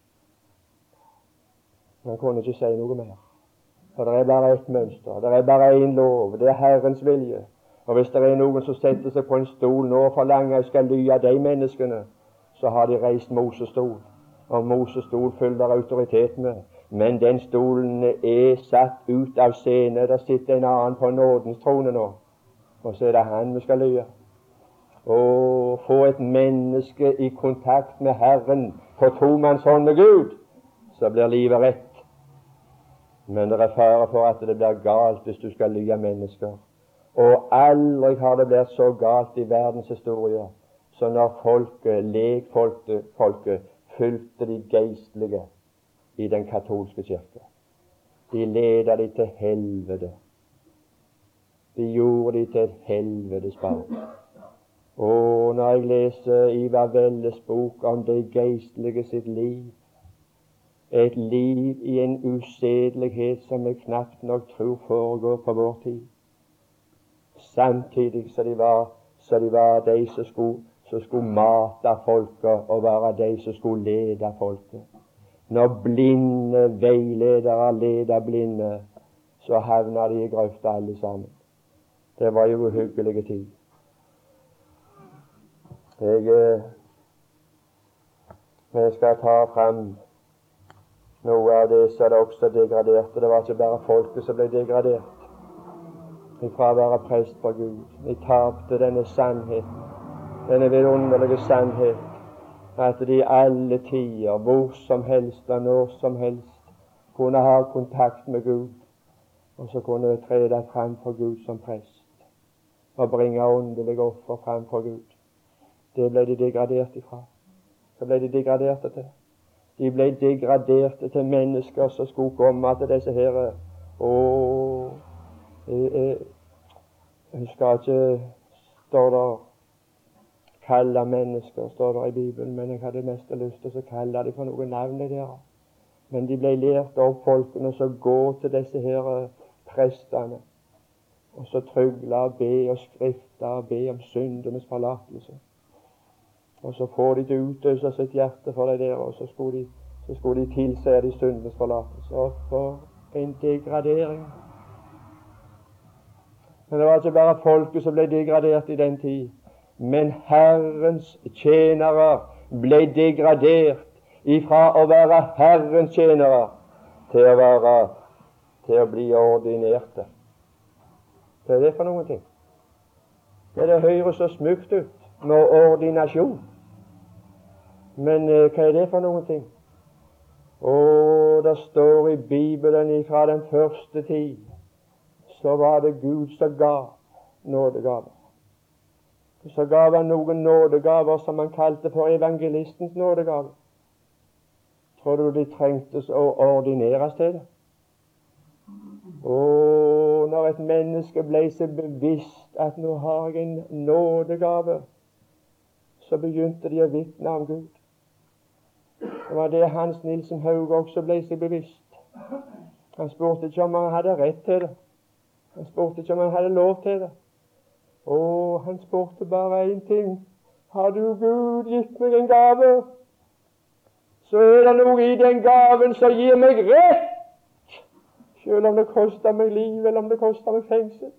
Han kunne ikke si noe mer. For det er bare ett mønster. Det er bare én lov. Det er Herrens vilje. Og hvis det er noen som setter seg på en stol nå og forlanger jeg skal ly av de menneskene, så har de reist Moses stol. Og Moses stol følger autoritet med. Men den stolen er satt ut av scene. Der sitter en annen på nådens trone nå. Og så er det han vi skal lye. Å få et menneske i kontakt med Herren på tomannshånd med Gud, så blir livet rett. Men det er fare for at det blir galt hvis du skal lye mennesker. Og aldri har det blitt så galt i verdens historie som når folket, lekfolket, folket, fulgte de geistlige i den katolske kirke. De ledet de til helvete. De gjorde de til et helvetes barn. Og når jeg leser Ivar Velles bok om det geistlige sitt liv, et liv i en usedelighet som jeg knapt nok tror foregår på vår tid, samtidig som de var, så de, var de som skulle, som skulle mate folket, og være de som skulle lede folket. Når blinde veiledere leder blinde, så havna de i grøfta alle sammen. Det var jo uhyggelige tid. Jeg, eh, jeg skal ta fram noe av det som det også degraderte. Det var ikke bare folket som ble degradert ifra å være prest for Gud. De tapte denne sannhet, denne vidunderlige sannhet, at de alle tider, hvor som helst og når som helst, kunne ha kontakt med Gud, og så kunne de trede fram for Gud som prest og bringe åndelige offer fram for Gud. Det ble de degradert ifra. Hva ble de degraderte til. De ble degraderte til mennesker som skulle komme til disse her og jeg, jeg, jeg skal ikke står der kalle mennesker, står der i Bibelen, men jeg hadde mest lyst til å kalle dem for noen navn. der. Men de ble lært av folkene som går til disse her prestene, og så trygler og be og skrifter og be om syndenes forlatelse. Og så får de til å utøse sitt hjerte for det der, og så skulle de, så skulle de tilse de syndenes forlatelse. Og for en degradering! Men det var ikke bare folket som ble degradert i den tid. Men Herrens tjenere ble degradert ifra å være Herrens tjenere til å være til å bli ordinerte. Hva er det for noen ting? Ja, det høres så smukt ut med ordinasjon. Men hva er det for noen ting? Og det står i Bibelen ifra den første tid så var det Gud som ga nådegaver. Så gav han noen nådegaver som han kalte for evangelistens nådegave. Tror du de trengtes å ordineres til det? Og når et menneske ble så bevisst at nå har jeg en nådegave, så begynte de å vitne om Gud. Det var det Hans Nilsen Haug også ble seg bevisst. Han spurte ikke om han hadde rett til det. Han spurte ikke om han hadde lov til det. Å, han spurte bare én ting. Har du Gud gitt meg en gave, så er det noe i den gaven som gir meg rett, selv om det koster meg liv, eller om det koster meg fengsel.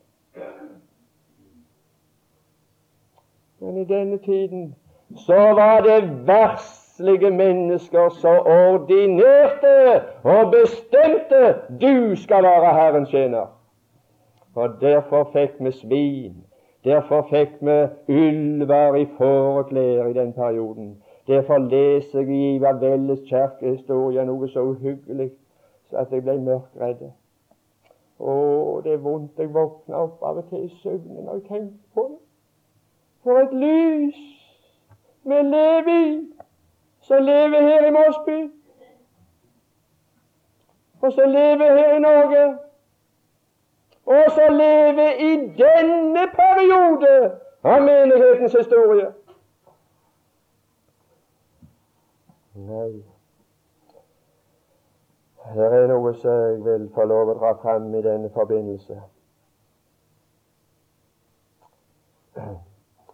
Men i denne tiden så var det verslige mennesker som ordinerte og bestemte du skal være Herrens tjener. Og derfor fikk vi svin. Derfor fikk vi ulver i fåreklær i den perioden. Derfor leser jeg i Ivar kirkehistorie noe så uhyggelig at jeg ble mørkredd. Å, det er vondt. Jeg våkner opp av og til i søvne når jeg tenker på det. For et lys vi lever i, som lever her i Mosby, og som lever her i Norge og så leve i denne periode av menighetens historie. Nei, det er noe som jeg vil få lov å dra fram i denne forbindelse.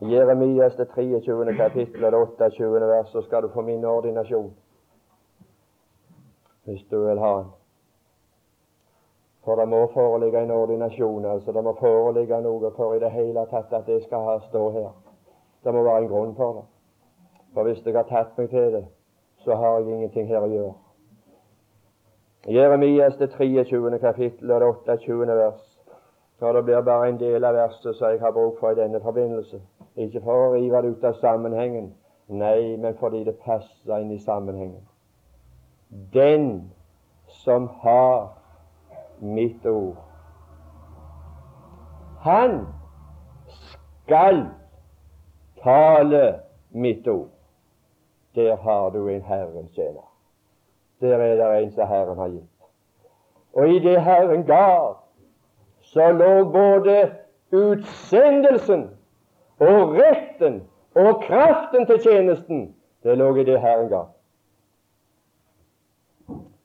Jeremias det 23. kapittel og det 28. vers, så skal du få min ordinasjon hvis du vil ha den. For det må foreligge en ordinasjon. altså Det må foreligge noe for i det hele tatt at det skal ha stå her. Det må være en grunn for det. For hvis jeg har tatt meg til det, så har jeg ingenting her å gjøre. Jeremias det 23. kapittel og det 28. vers. For det blir bare en del av verset som jeg har bruk for i denne forbindelse. Ikke for å rive det ut av sammenhengen, nei, men fordi det passer inn i sammenhengen. Den som har mitt ord, han skal tale mitt ord. Der har du en Herrens tjener. Der er det en som Herren har gitt. Og i det Herren gav, så lå både utsendelsen og retten og kraften til tjenesten. Det lå i det Herren ga.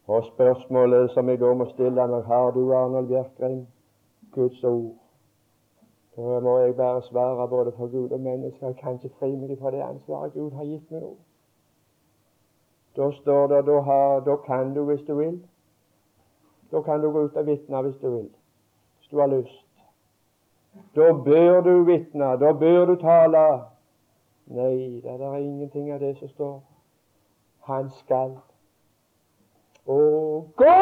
Og spørsmålet som jeg da må stille meg, har du, Arnold Bjerkreim, Guds ord? Da må jeg bare svare både for Gud og mennesker. Jeg kan ikke fri meg fra det ansvaret Gud har gitt meg nå. Da står det da, har, da kan du hvis du vil. Da kan du gå ut og vitne hvis du vil. Hvis du har lyst. Da bør du vitne. Da bør du tale. Nei, det er ingenting av det som står. Han skal. Å, gå,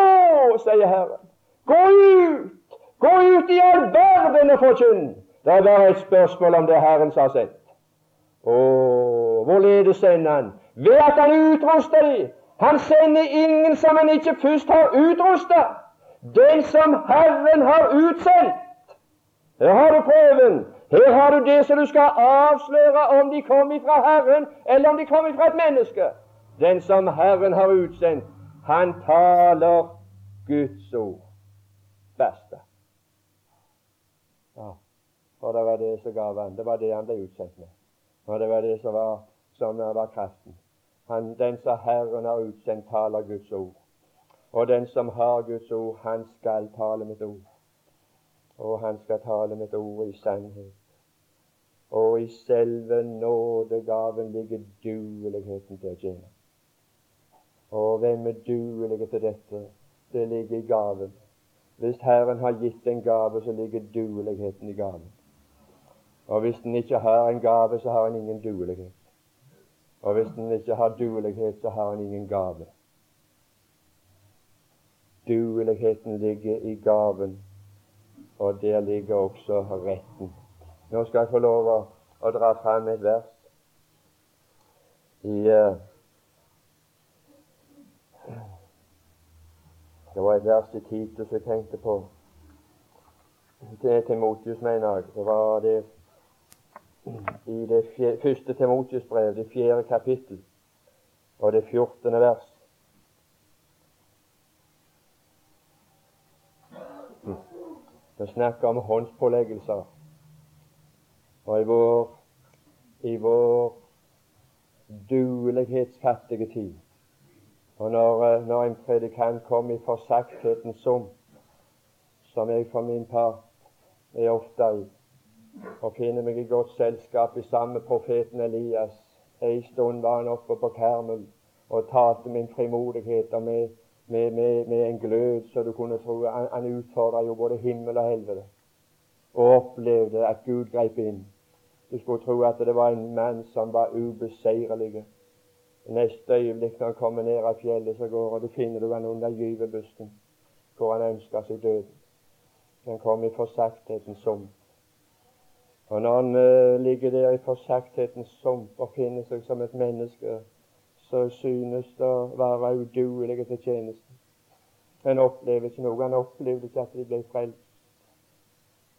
sier Herren. Gå ut! Gå ut i all verden og forkynn! Det er bare et spørsmål om det er Herren sa sett. Å, hvorledes sender Han? Ved at Han utruster dem. Han sender ingen som Han ikke først har utrustet. Den som Herren har utsendt. Her har du prøven. Her har du det som du skal avsløre om de kommer fra Herren, eller om de kommer fra et menneske. Den som Herren har utsendt, han taler Guds ord. Basta. Ja. For det var det som gav han. Det var det han ble utsendt med. Og det var det som var, som var kraften. Han, den som Herren har utsendt, taler Guds ord. Og den som har Guds ord, han skal tale mitt ord. Og han skal tale mitt ord i sannhet. Og i selve nådegaven ligger dueligheten til å tjene. Og hvem er duelige til dette? Det ligger i gaven. Hvis Herren har gitt en gave, så ligger dueligheten i gaven. Og hvis en ikke har en gave, så har en ingen duelighet. Og hvis en ikke har duelighet, så har en ingen gave. Dueligheten ligger i gaven, og der ligger også retten. Nå skal jeg få lov å, å dra fram et vers i uh, Det var et vers i Titus jeg tenkte på. Til Timotius, mener jeg. Det var det i det fjerde, første Timotius brev, det fjerde kapittel, og det fjortende vers. Det snakker om håndspåleggelser. Og i vår, i vår duelighetsfattige tid og når, eh, når en predikant kommer i forsakthetens sum, som jeg for min part er ofte i, og finner meg i godt selskap i samme profeten Elias. En stund var han oppe på Karmel og talte min frimodighet og med, med, med, med en glød så du kunne tro Han, han utfordra jo både himmel og helvete og opplevde at Gud grep inn. Du skulle tro at det var en mann som var ubeseirelig. Neste øyeblikk når han kommer ned av fjellet, så går og du finner du han under gyvebusken, hvor han ønsker seg døden. Han kom i forsakthetens sump. Og når han uh, ligger der i forsakthetens sump og finner seg som et menneske, så synes å være uduelig til tjenesten. Han opplever ikke noe. Han opplevde ikke at de ble frelst.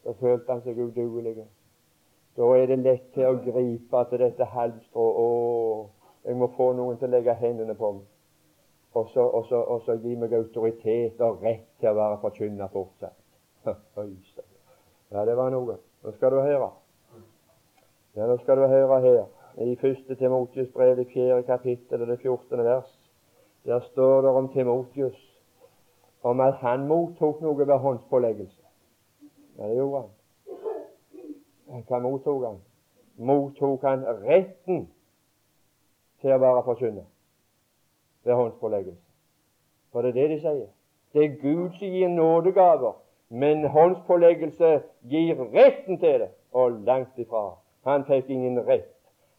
Da følte han seg uduelig. Da er det lett til å gripe til dette halmstrået. Jeg må få noen til å legge hendene på meg. Og så, og så, og så gi meg autoritet og rett til å være forkynner fortsatt. Ja, det var noe. Nå skal du høre. Ja, nå skal du høre her. I 1. Timotius brev, det 4. kapittel og det fjortende vers. Der står det om Timotius om at han mottok noe ved håndspåleggelse. Ja, det gjorde han. Hva mottok han? Mottok han retten til å være forkynner ved håndspåleggelse. For det er det de sier. Det er Gud som gir nådegaver, men håndspåleggelse gir retten til det, og langt ifra. Han fikk ingen rett.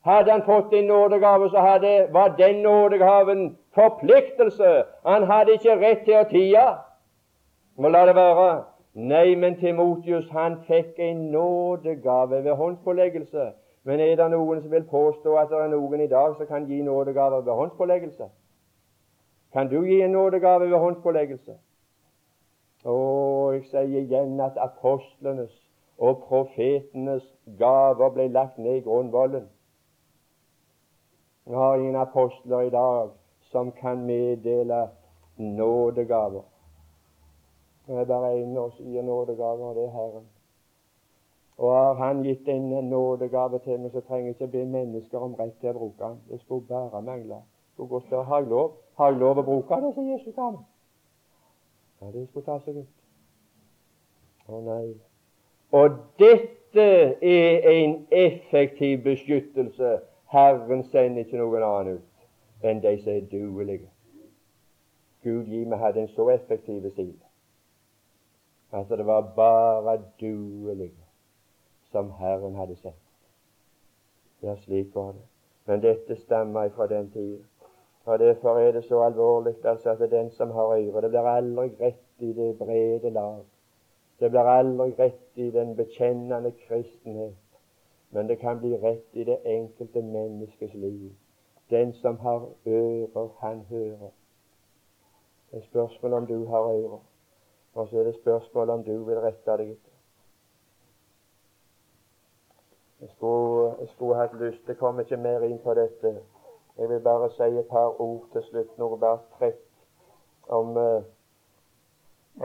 Hadde han fått en nådegave, så hadde, var den nådegaven forpliktelse. Han hadde ikke rett til å tie. Må la det være. Nei, men Timotius han fikk en nådegave ved håndspåleggelse. Men er det noen som vil påstå at det er noen i dag som kan gi nådegave ved håndspåleggelse? Kan du gi en nådegave ved håndspåleggelse? Å, jeg sier igjen at apostlenes og profetenes gaver ble lagt ned i grunnvollen. Vi har ingen apostler i dag som kan meddele nådegaver. Det er bare én som gir nådegaver, og det er Herren. Og har Han gitt en nådegave til meg, så trenger jeg ikke be mennesker om rett til å bruke den. Det skulle bare mangle. Skulle gå større. Har jeg lov Har jeg lov å bruke det som Jesus ga meg? Ja, det skulle ta seg ut. Å nei. Og dette er en effektiv beskyttelse. Herren sender ikke noen annen ut enn de som er duelige. Gud gi meg hadde en så effektiv side at det var bare duelige som Herren hadde sett. Ja, slik var det. Men dette stammer fra den tida. Og Derfor er det så alvorlig altså, at den som har øre Det blir aldri rett i det brede lag. Det blir aldri rett i den bekjennende kristenhet. Men det kan bli rett i det enkelte menneskes liv. Den som har ører, han hører. Det er spørsmål om du har ører. Og så er det spørsmål om du vil rette deg etter. Jeg skulle, jeg skulle hatt lyst Jeg kommer ikke mer inn på dette. Jeg vil bare si et par ord til slutt, noe bare trekk om, uh,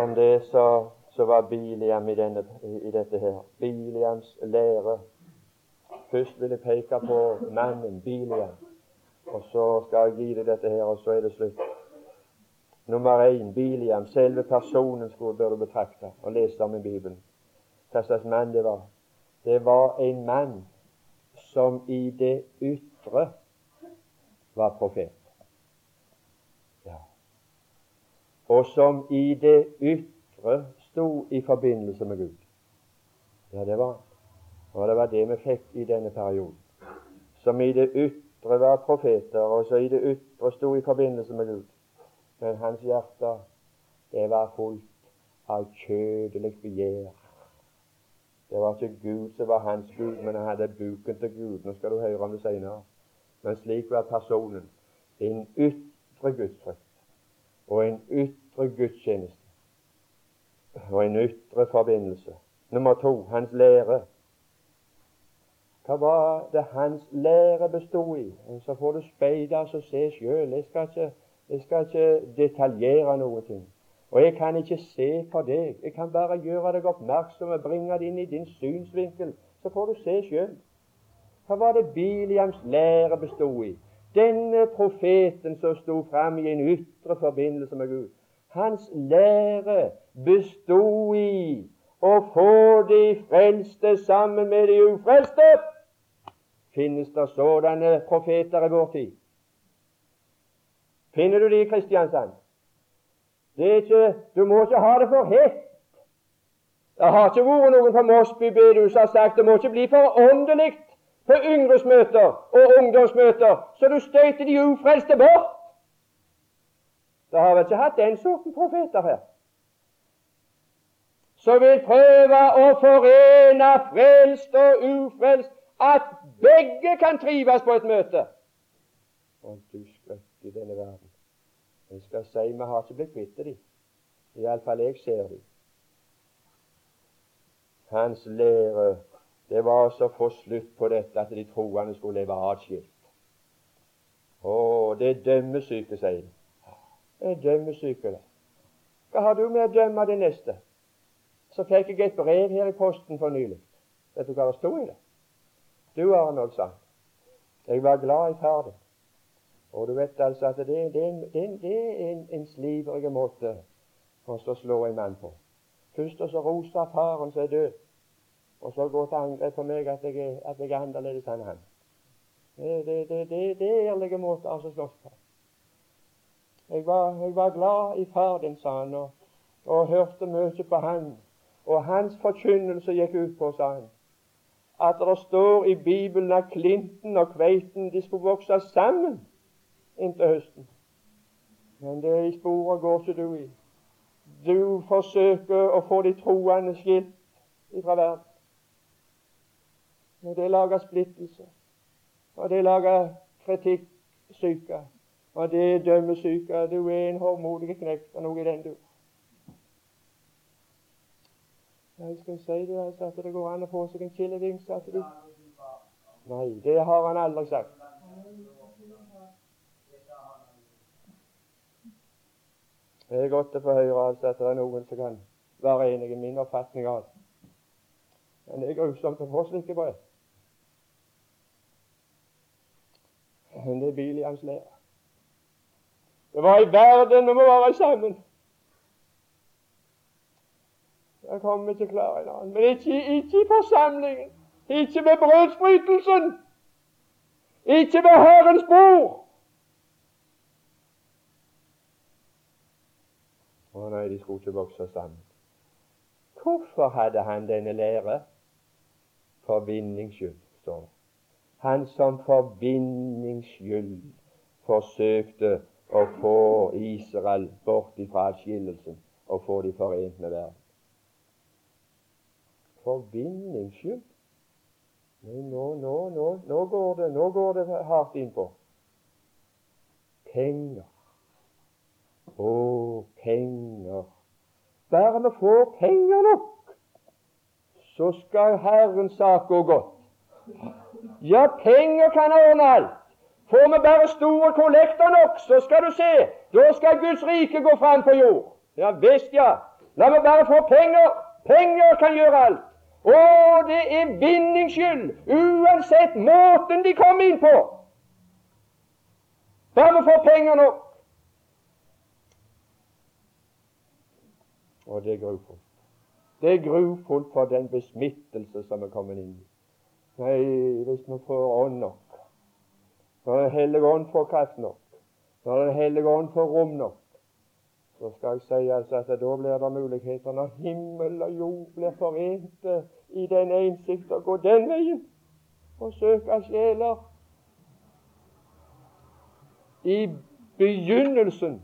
om det som var Biliam i, denne, i, dette her. Biliams lære. Først vil jeg peke på mannen Bilian. og så skal jeg gi deg dette her, og så er det slutt. Nummer én Biliam, selve personen skulle bør du betrakte og lese om i Bibelen. Hva slags mann det var. Det var en mann som i det ytre var profet. Ja. Og som i det ytre sto i forbindelse med Gud. Ja, det var Og det var det vi fikk i denne perioden. Som i det ytre var profeter, og så i det ytre sto i forbindelse med Gud. Men hans hjerte, det var fullt av kjødelig begjær. Det var ikke Gud som var hans Gud, men han hadde buken til Gud. Nå skal du høre om det senere. Men slik var personen. En ytre gudsfrykt og en ytre gudstjeneste og en ytre forbindelse. Nummer to hans lære. Hva var det hans lære bestod i? Så får du speide og se sjøl. Jeg skal ikke jeg skal ikke detaljere noe ting. Og jeg kan ikke se for deg. Jeg kan bare gjøre deg oppmerksom og bringe det inn i din synsvinkel. Så får du se sjøl. Hva var det Biliams lære bestod i? Denne profeten som sto fram i en ytre forbindelse med Gud. Hans lære bestod i å få de frelste sammen med de ufrelste. Finnes det sådanne profeter i vår tid? Finner du det i Kristiansand? Det er ikke, du må ikke ha det for hett. Det har ikke vært noen på Mosby bedehus som har sagt det må ikke bli for åndelig på yngresmøter og ungdomsmøter, så du støter de ufrelste bort. Det har vel ikke hatt den sorten profeter her. Så vil prøve å forene frelst og ufrelst, at begge kan trives på et møte. Og du skrekk i denne verden. Jeg skal si vi har ikke blitt kvitt dem. Iallfall jeg ser dem. Hans lære det var så å få slutt på dette at de troende skulle leve atskilt. Å, det er dømmesyke, sier de. Det er dømmesyke, det. Hva har du med å dømme det neste? Så fikk jeg et brev her i posten for nylig. Vet du hva det sto i det? Du, Arnold, sa Jeg var glad i far din. Og du vet altså at det, det, det, det er en, en slivrig måte å slå en mann på. Først og så roser faren som er død, og så går til angrep på meg at jeg, at jeg er annerledes enn han. Det, det, det, det, er ærlige måter å slåss på. Jeg var, jeg var, glad i far din, sa han, og, og hørte mye på han. Og hans forkynnelse gikk ut på, sa han, at det står i Bibelen at klinten og kveiten de skulle vokse sammen inntil høsten. Men det i sporet går ikke du i. du forsøker å få de troende skilt fra verden. Og det lager splittelse, og det lager kritikksyke, og det er dømmesyke Du er en håndmodig knekt og noe i den du. Jeg skal jeg si det, altså, at det går an å få seg en kilevings du Nei, det har han aldri sagt. Det er godt å få høre altså, at det er noen som kan være enig i min oppfatning av det. Men det er grusomt å få slike brev. Men det er Biliams lære. Det var i verden vi må være sammen. Jeg kommer ikke klar i annen. Men ikke, ikke i forsamlingen. Ikke ved brødsbrytelsen. Ikke ved Herrens bord. Å nei, de skulle ikke vokse sammen. Hvorfor hadde han denne lære? For vinnings skyld, står. Han som for vinnings skyld forsøkte å få Israel bort ifra atskillelsen og få de forent med verden. For vinnings skyld. Nå, nå, nå, nå, går det, nå går det hardt innpå. Penger. Å, penger. Bare vi får penger nok, så skal Herrens sak gå godt. Ja, penger kan ordne alt. Får vi bare store kollekter nok, så skal du se, da skal Guds rike gå fram på jord. Ja visst, ja. La meg bare få penger. Penger kan gjøre alt. Og det er bindings skyld, uansett måten de kom inn på. Bare vi får penger nok. Og det er grufullt. Det er grufullt for den besmittelse som er kommet inn. Nei, hvis vi får ånd nok, når Den hellige ånd får kraft nok, når Den hellige ånd får rom nok, så skal jeg si altså at da blir det muligheter når himmel og jord blir forente i den innsikt å gå den veien og søke sjeler. I begynnelsen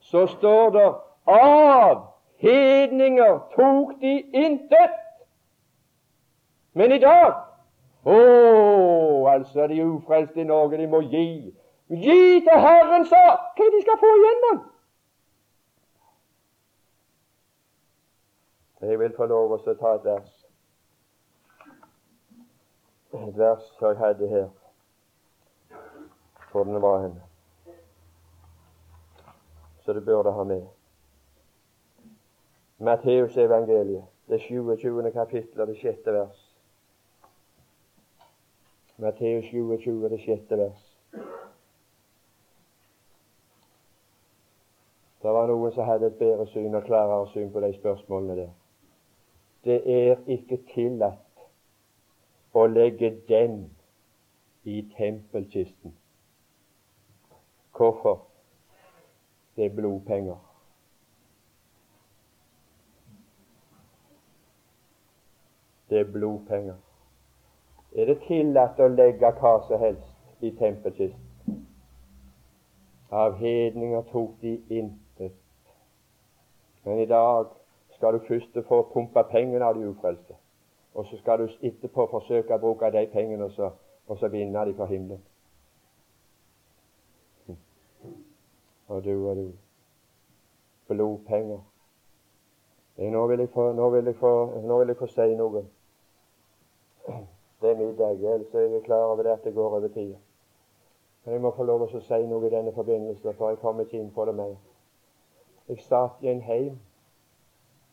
så står det av hedninger tok de intet. Men i dag Å, altså, de ufrelste i Norge, de må gi. Gi til Herren sak hva de skal få igjennom. Jeg vil få lov å ta et vers. Et vers jeg hadde her. Hvor den var hen. Så det burde ha med. Matteus evangeliet, det 27. kapittel og det sjette vers. Matteus 27, det sjette vers. Det var noen som hadde et bedre syn og klarere syn på de spørsmålene der. Det er ikke tillatt å legge den i tempelkisten. Hvorfor? Det er blodpenger. Det er blodpenger. Er det tillatt å legge hva som helst i tempelkisten? Av hedninger tok de intet. Men i dag skal du først få pumpa pengene av de ufrelste. Og så skal du etterpå forsøke å bruke de pengene og så, og så vinne de for himmelen. Og du og du. Blodpenger. Nå vil, jeg få, nå, vil få, nå vil jeg få si noe. Det er middag, ellers er jeg klar over det at det går over tida. Men jeg må få lov å si noe i denne forbindelse, for jeg kommer ikke inn på det mer. Jeg satt i en heim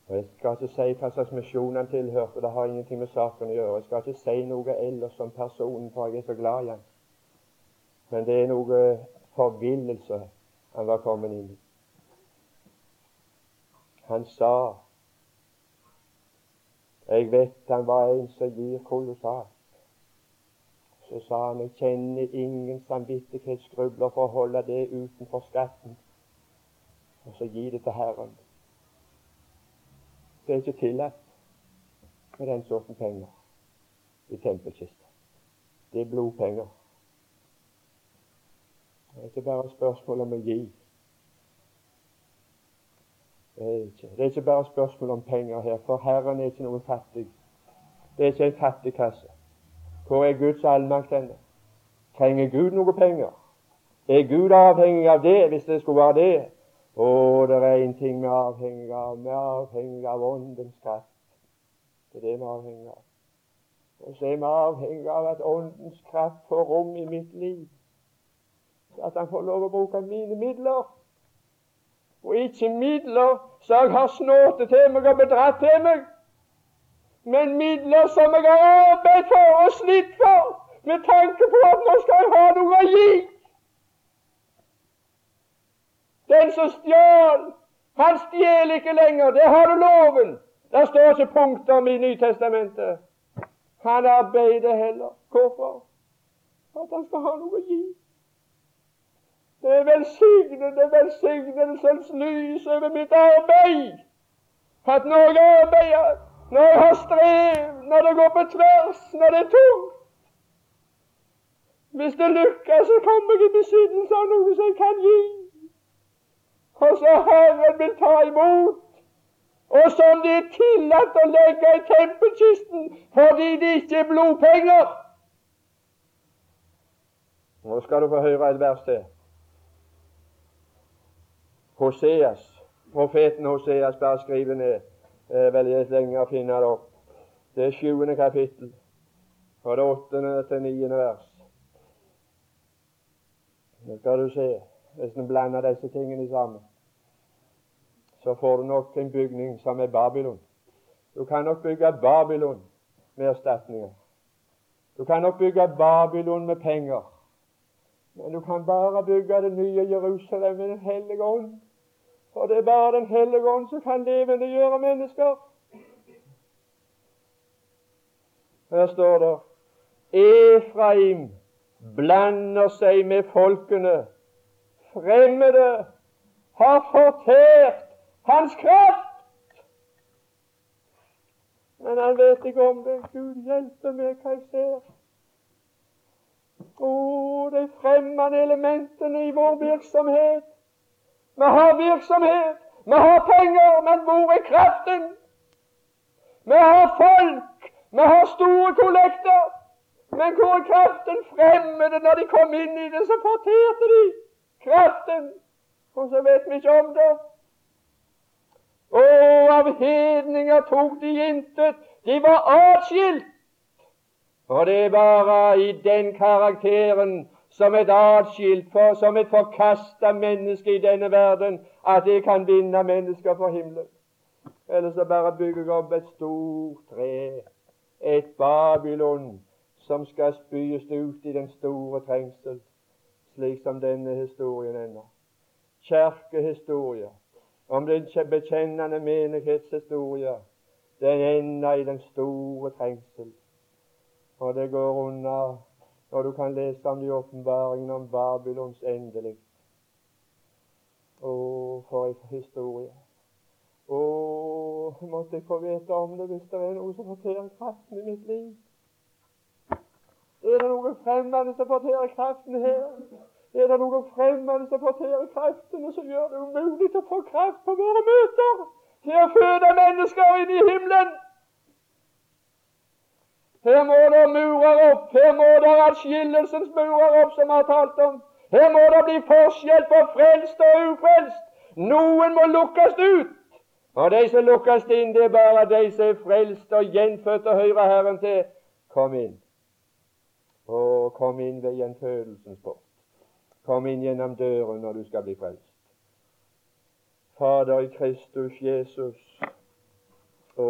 og Jeg skal ikke si hva slags misjon han tilhørte, det har ingenting med saken å gjøre. Jeg skal ikke si noe ellers om personen, for jeg er så glad i han. Men det er noe forvillelse han var kommet inn i. Han sa Jeg vet han var en som gir kolossalt. Så sa han jeg kjenner ingen samvittighetsgrubler for å holde det utenfor skatten, og så gi det til Herren. Det er ikke tillatt med den sorten penger i tempelkista. Det er blodpenger. Det er ikke bare spørsmål om å gi. Det er, ikke, det er ikke bare spørsmål om penger her, for Herren er ikke noe fattig. Det er ikke en fattigkasse. Hvor er Guds allmakt henne? Trenger Gud noe penger? Er Gud avhengig av det, hvis det skulle være det? Å, det er en ting vi er avhengig av. Vi er avhengig av Åndens kraft. Det er det vi er avhengig av. Og så er vi avhengig av at Åndens kraft får rom i mitt liv. At Han får lov å bruke mine midler. Og ikke midler som jeg har snåtet til meg og bedratt til meg, men midler som jeg har arbeidet for og slitt for, med tanke på at nå skal jeg ha noe å gi. Som stjal, han stjeler ikke lenger. Det har du loven. Der står ikke om i Nytestamentet. Han arbeider heller. Hvorfor? For at han skal ha noe å gi. Det er velsignende velsignelsens lys over mitt arbeid. At når jeg arbeider, når jeg har strev, når det går på tvers, når det er tungt Hvis det lykkes, så kommer jeg i besittelse av noe som jeg kan gi. Og så Herren vil ta imot og som det er tillatt å legge i tempelkisten fordi det ikke er blodpenger. Nå skal du få høre et vers til. Hoseas, profeten Hoseas, bare skriver ned. Det er veldig lenge å finne det opp. Det er sjuende kapittel, fra det åttende til niende vers. Nå skal du se, hvis en blander disse tingene sammen så får du nok en bygning som er Babylon. Du kan nok bygge Babylon med erstatninger. Du kan nok bygge Babylon med penger. Men du kan bare bygge det nye Jerusalem med Den hellige ånd. For det er bare Den hellige ånd som kan levendegjøre mennesker. Her står det Efraim blander seg med folkene. Fremmede har fortært hans kraft. Men han vet ikke om det. Gud hjelpe meg hva jeg ser. Å, de fremmede elementene i vår virksomhet. Vi har virksomhet, vi har penger, men hvor er kraften? Vi har folk, vi har store kollekter, men hvor er kraften? Fremmede, når de kom inn i det, så forterte de kraften. Og så vet vi ikke om det. Og av hedninger tok de intet. De var atskilt. Og det er bare i den karakteren som et atskilt, for, som et forkasta menneske i denne verden, at det kan vinne mennesker for himmelen. Eller så bare bygger jeg opp et stort tre, et Babylon, som skal spyes ut i den store trengsel, slik som denne historien ender. Kjerkehistorie om den bekjennende menighetshistorie, den ender i den store trengsel. Og det går unna når du kan lese om de åpenbaringene om Babylons endelig. Å, for en historie. Å, måtte jeg få vite om det hvis det er noe som forterer kraften i mitt liv. Er det noe fremmede som forterer kraften her? Er det noen fremmede som forterer kreftene, som gjør det umulig å få kraft på våre møter til å føde mennesker inn i himmelen? Her må det murer opp. Her må det atskillelsens murer opp, som vi har talt om. Her må det bli forskjell på frelst og ufrelst. Noen må lukkes ut. Og de som lukkes inn, det er bare de som er frelst og gjenfødt og hører Herren til. Kom inn. Og kom inn ved gjenfødelsens port. Kom inn gjennom døren når du skal bli frelst. Fader i Kristus Jesus. Å,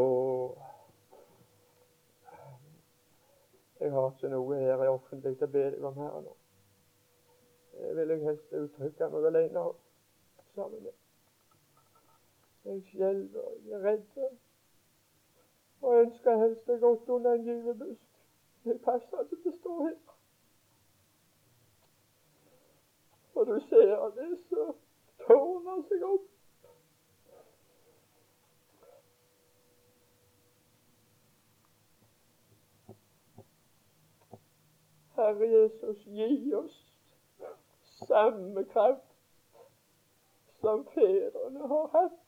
jeg har ikke noe her i offentlig til å be deg om her nå. Det vil jeg helst uttrykke meg alene om sammen med. Jeg skjelver, jeg er redd og ønsker helst det godt under en gyvebusk. Det passer ikke til å stå her. Og du ser det så tårner seg opp. Herre Jesus, gi oss samme kraft som fedrene har hatt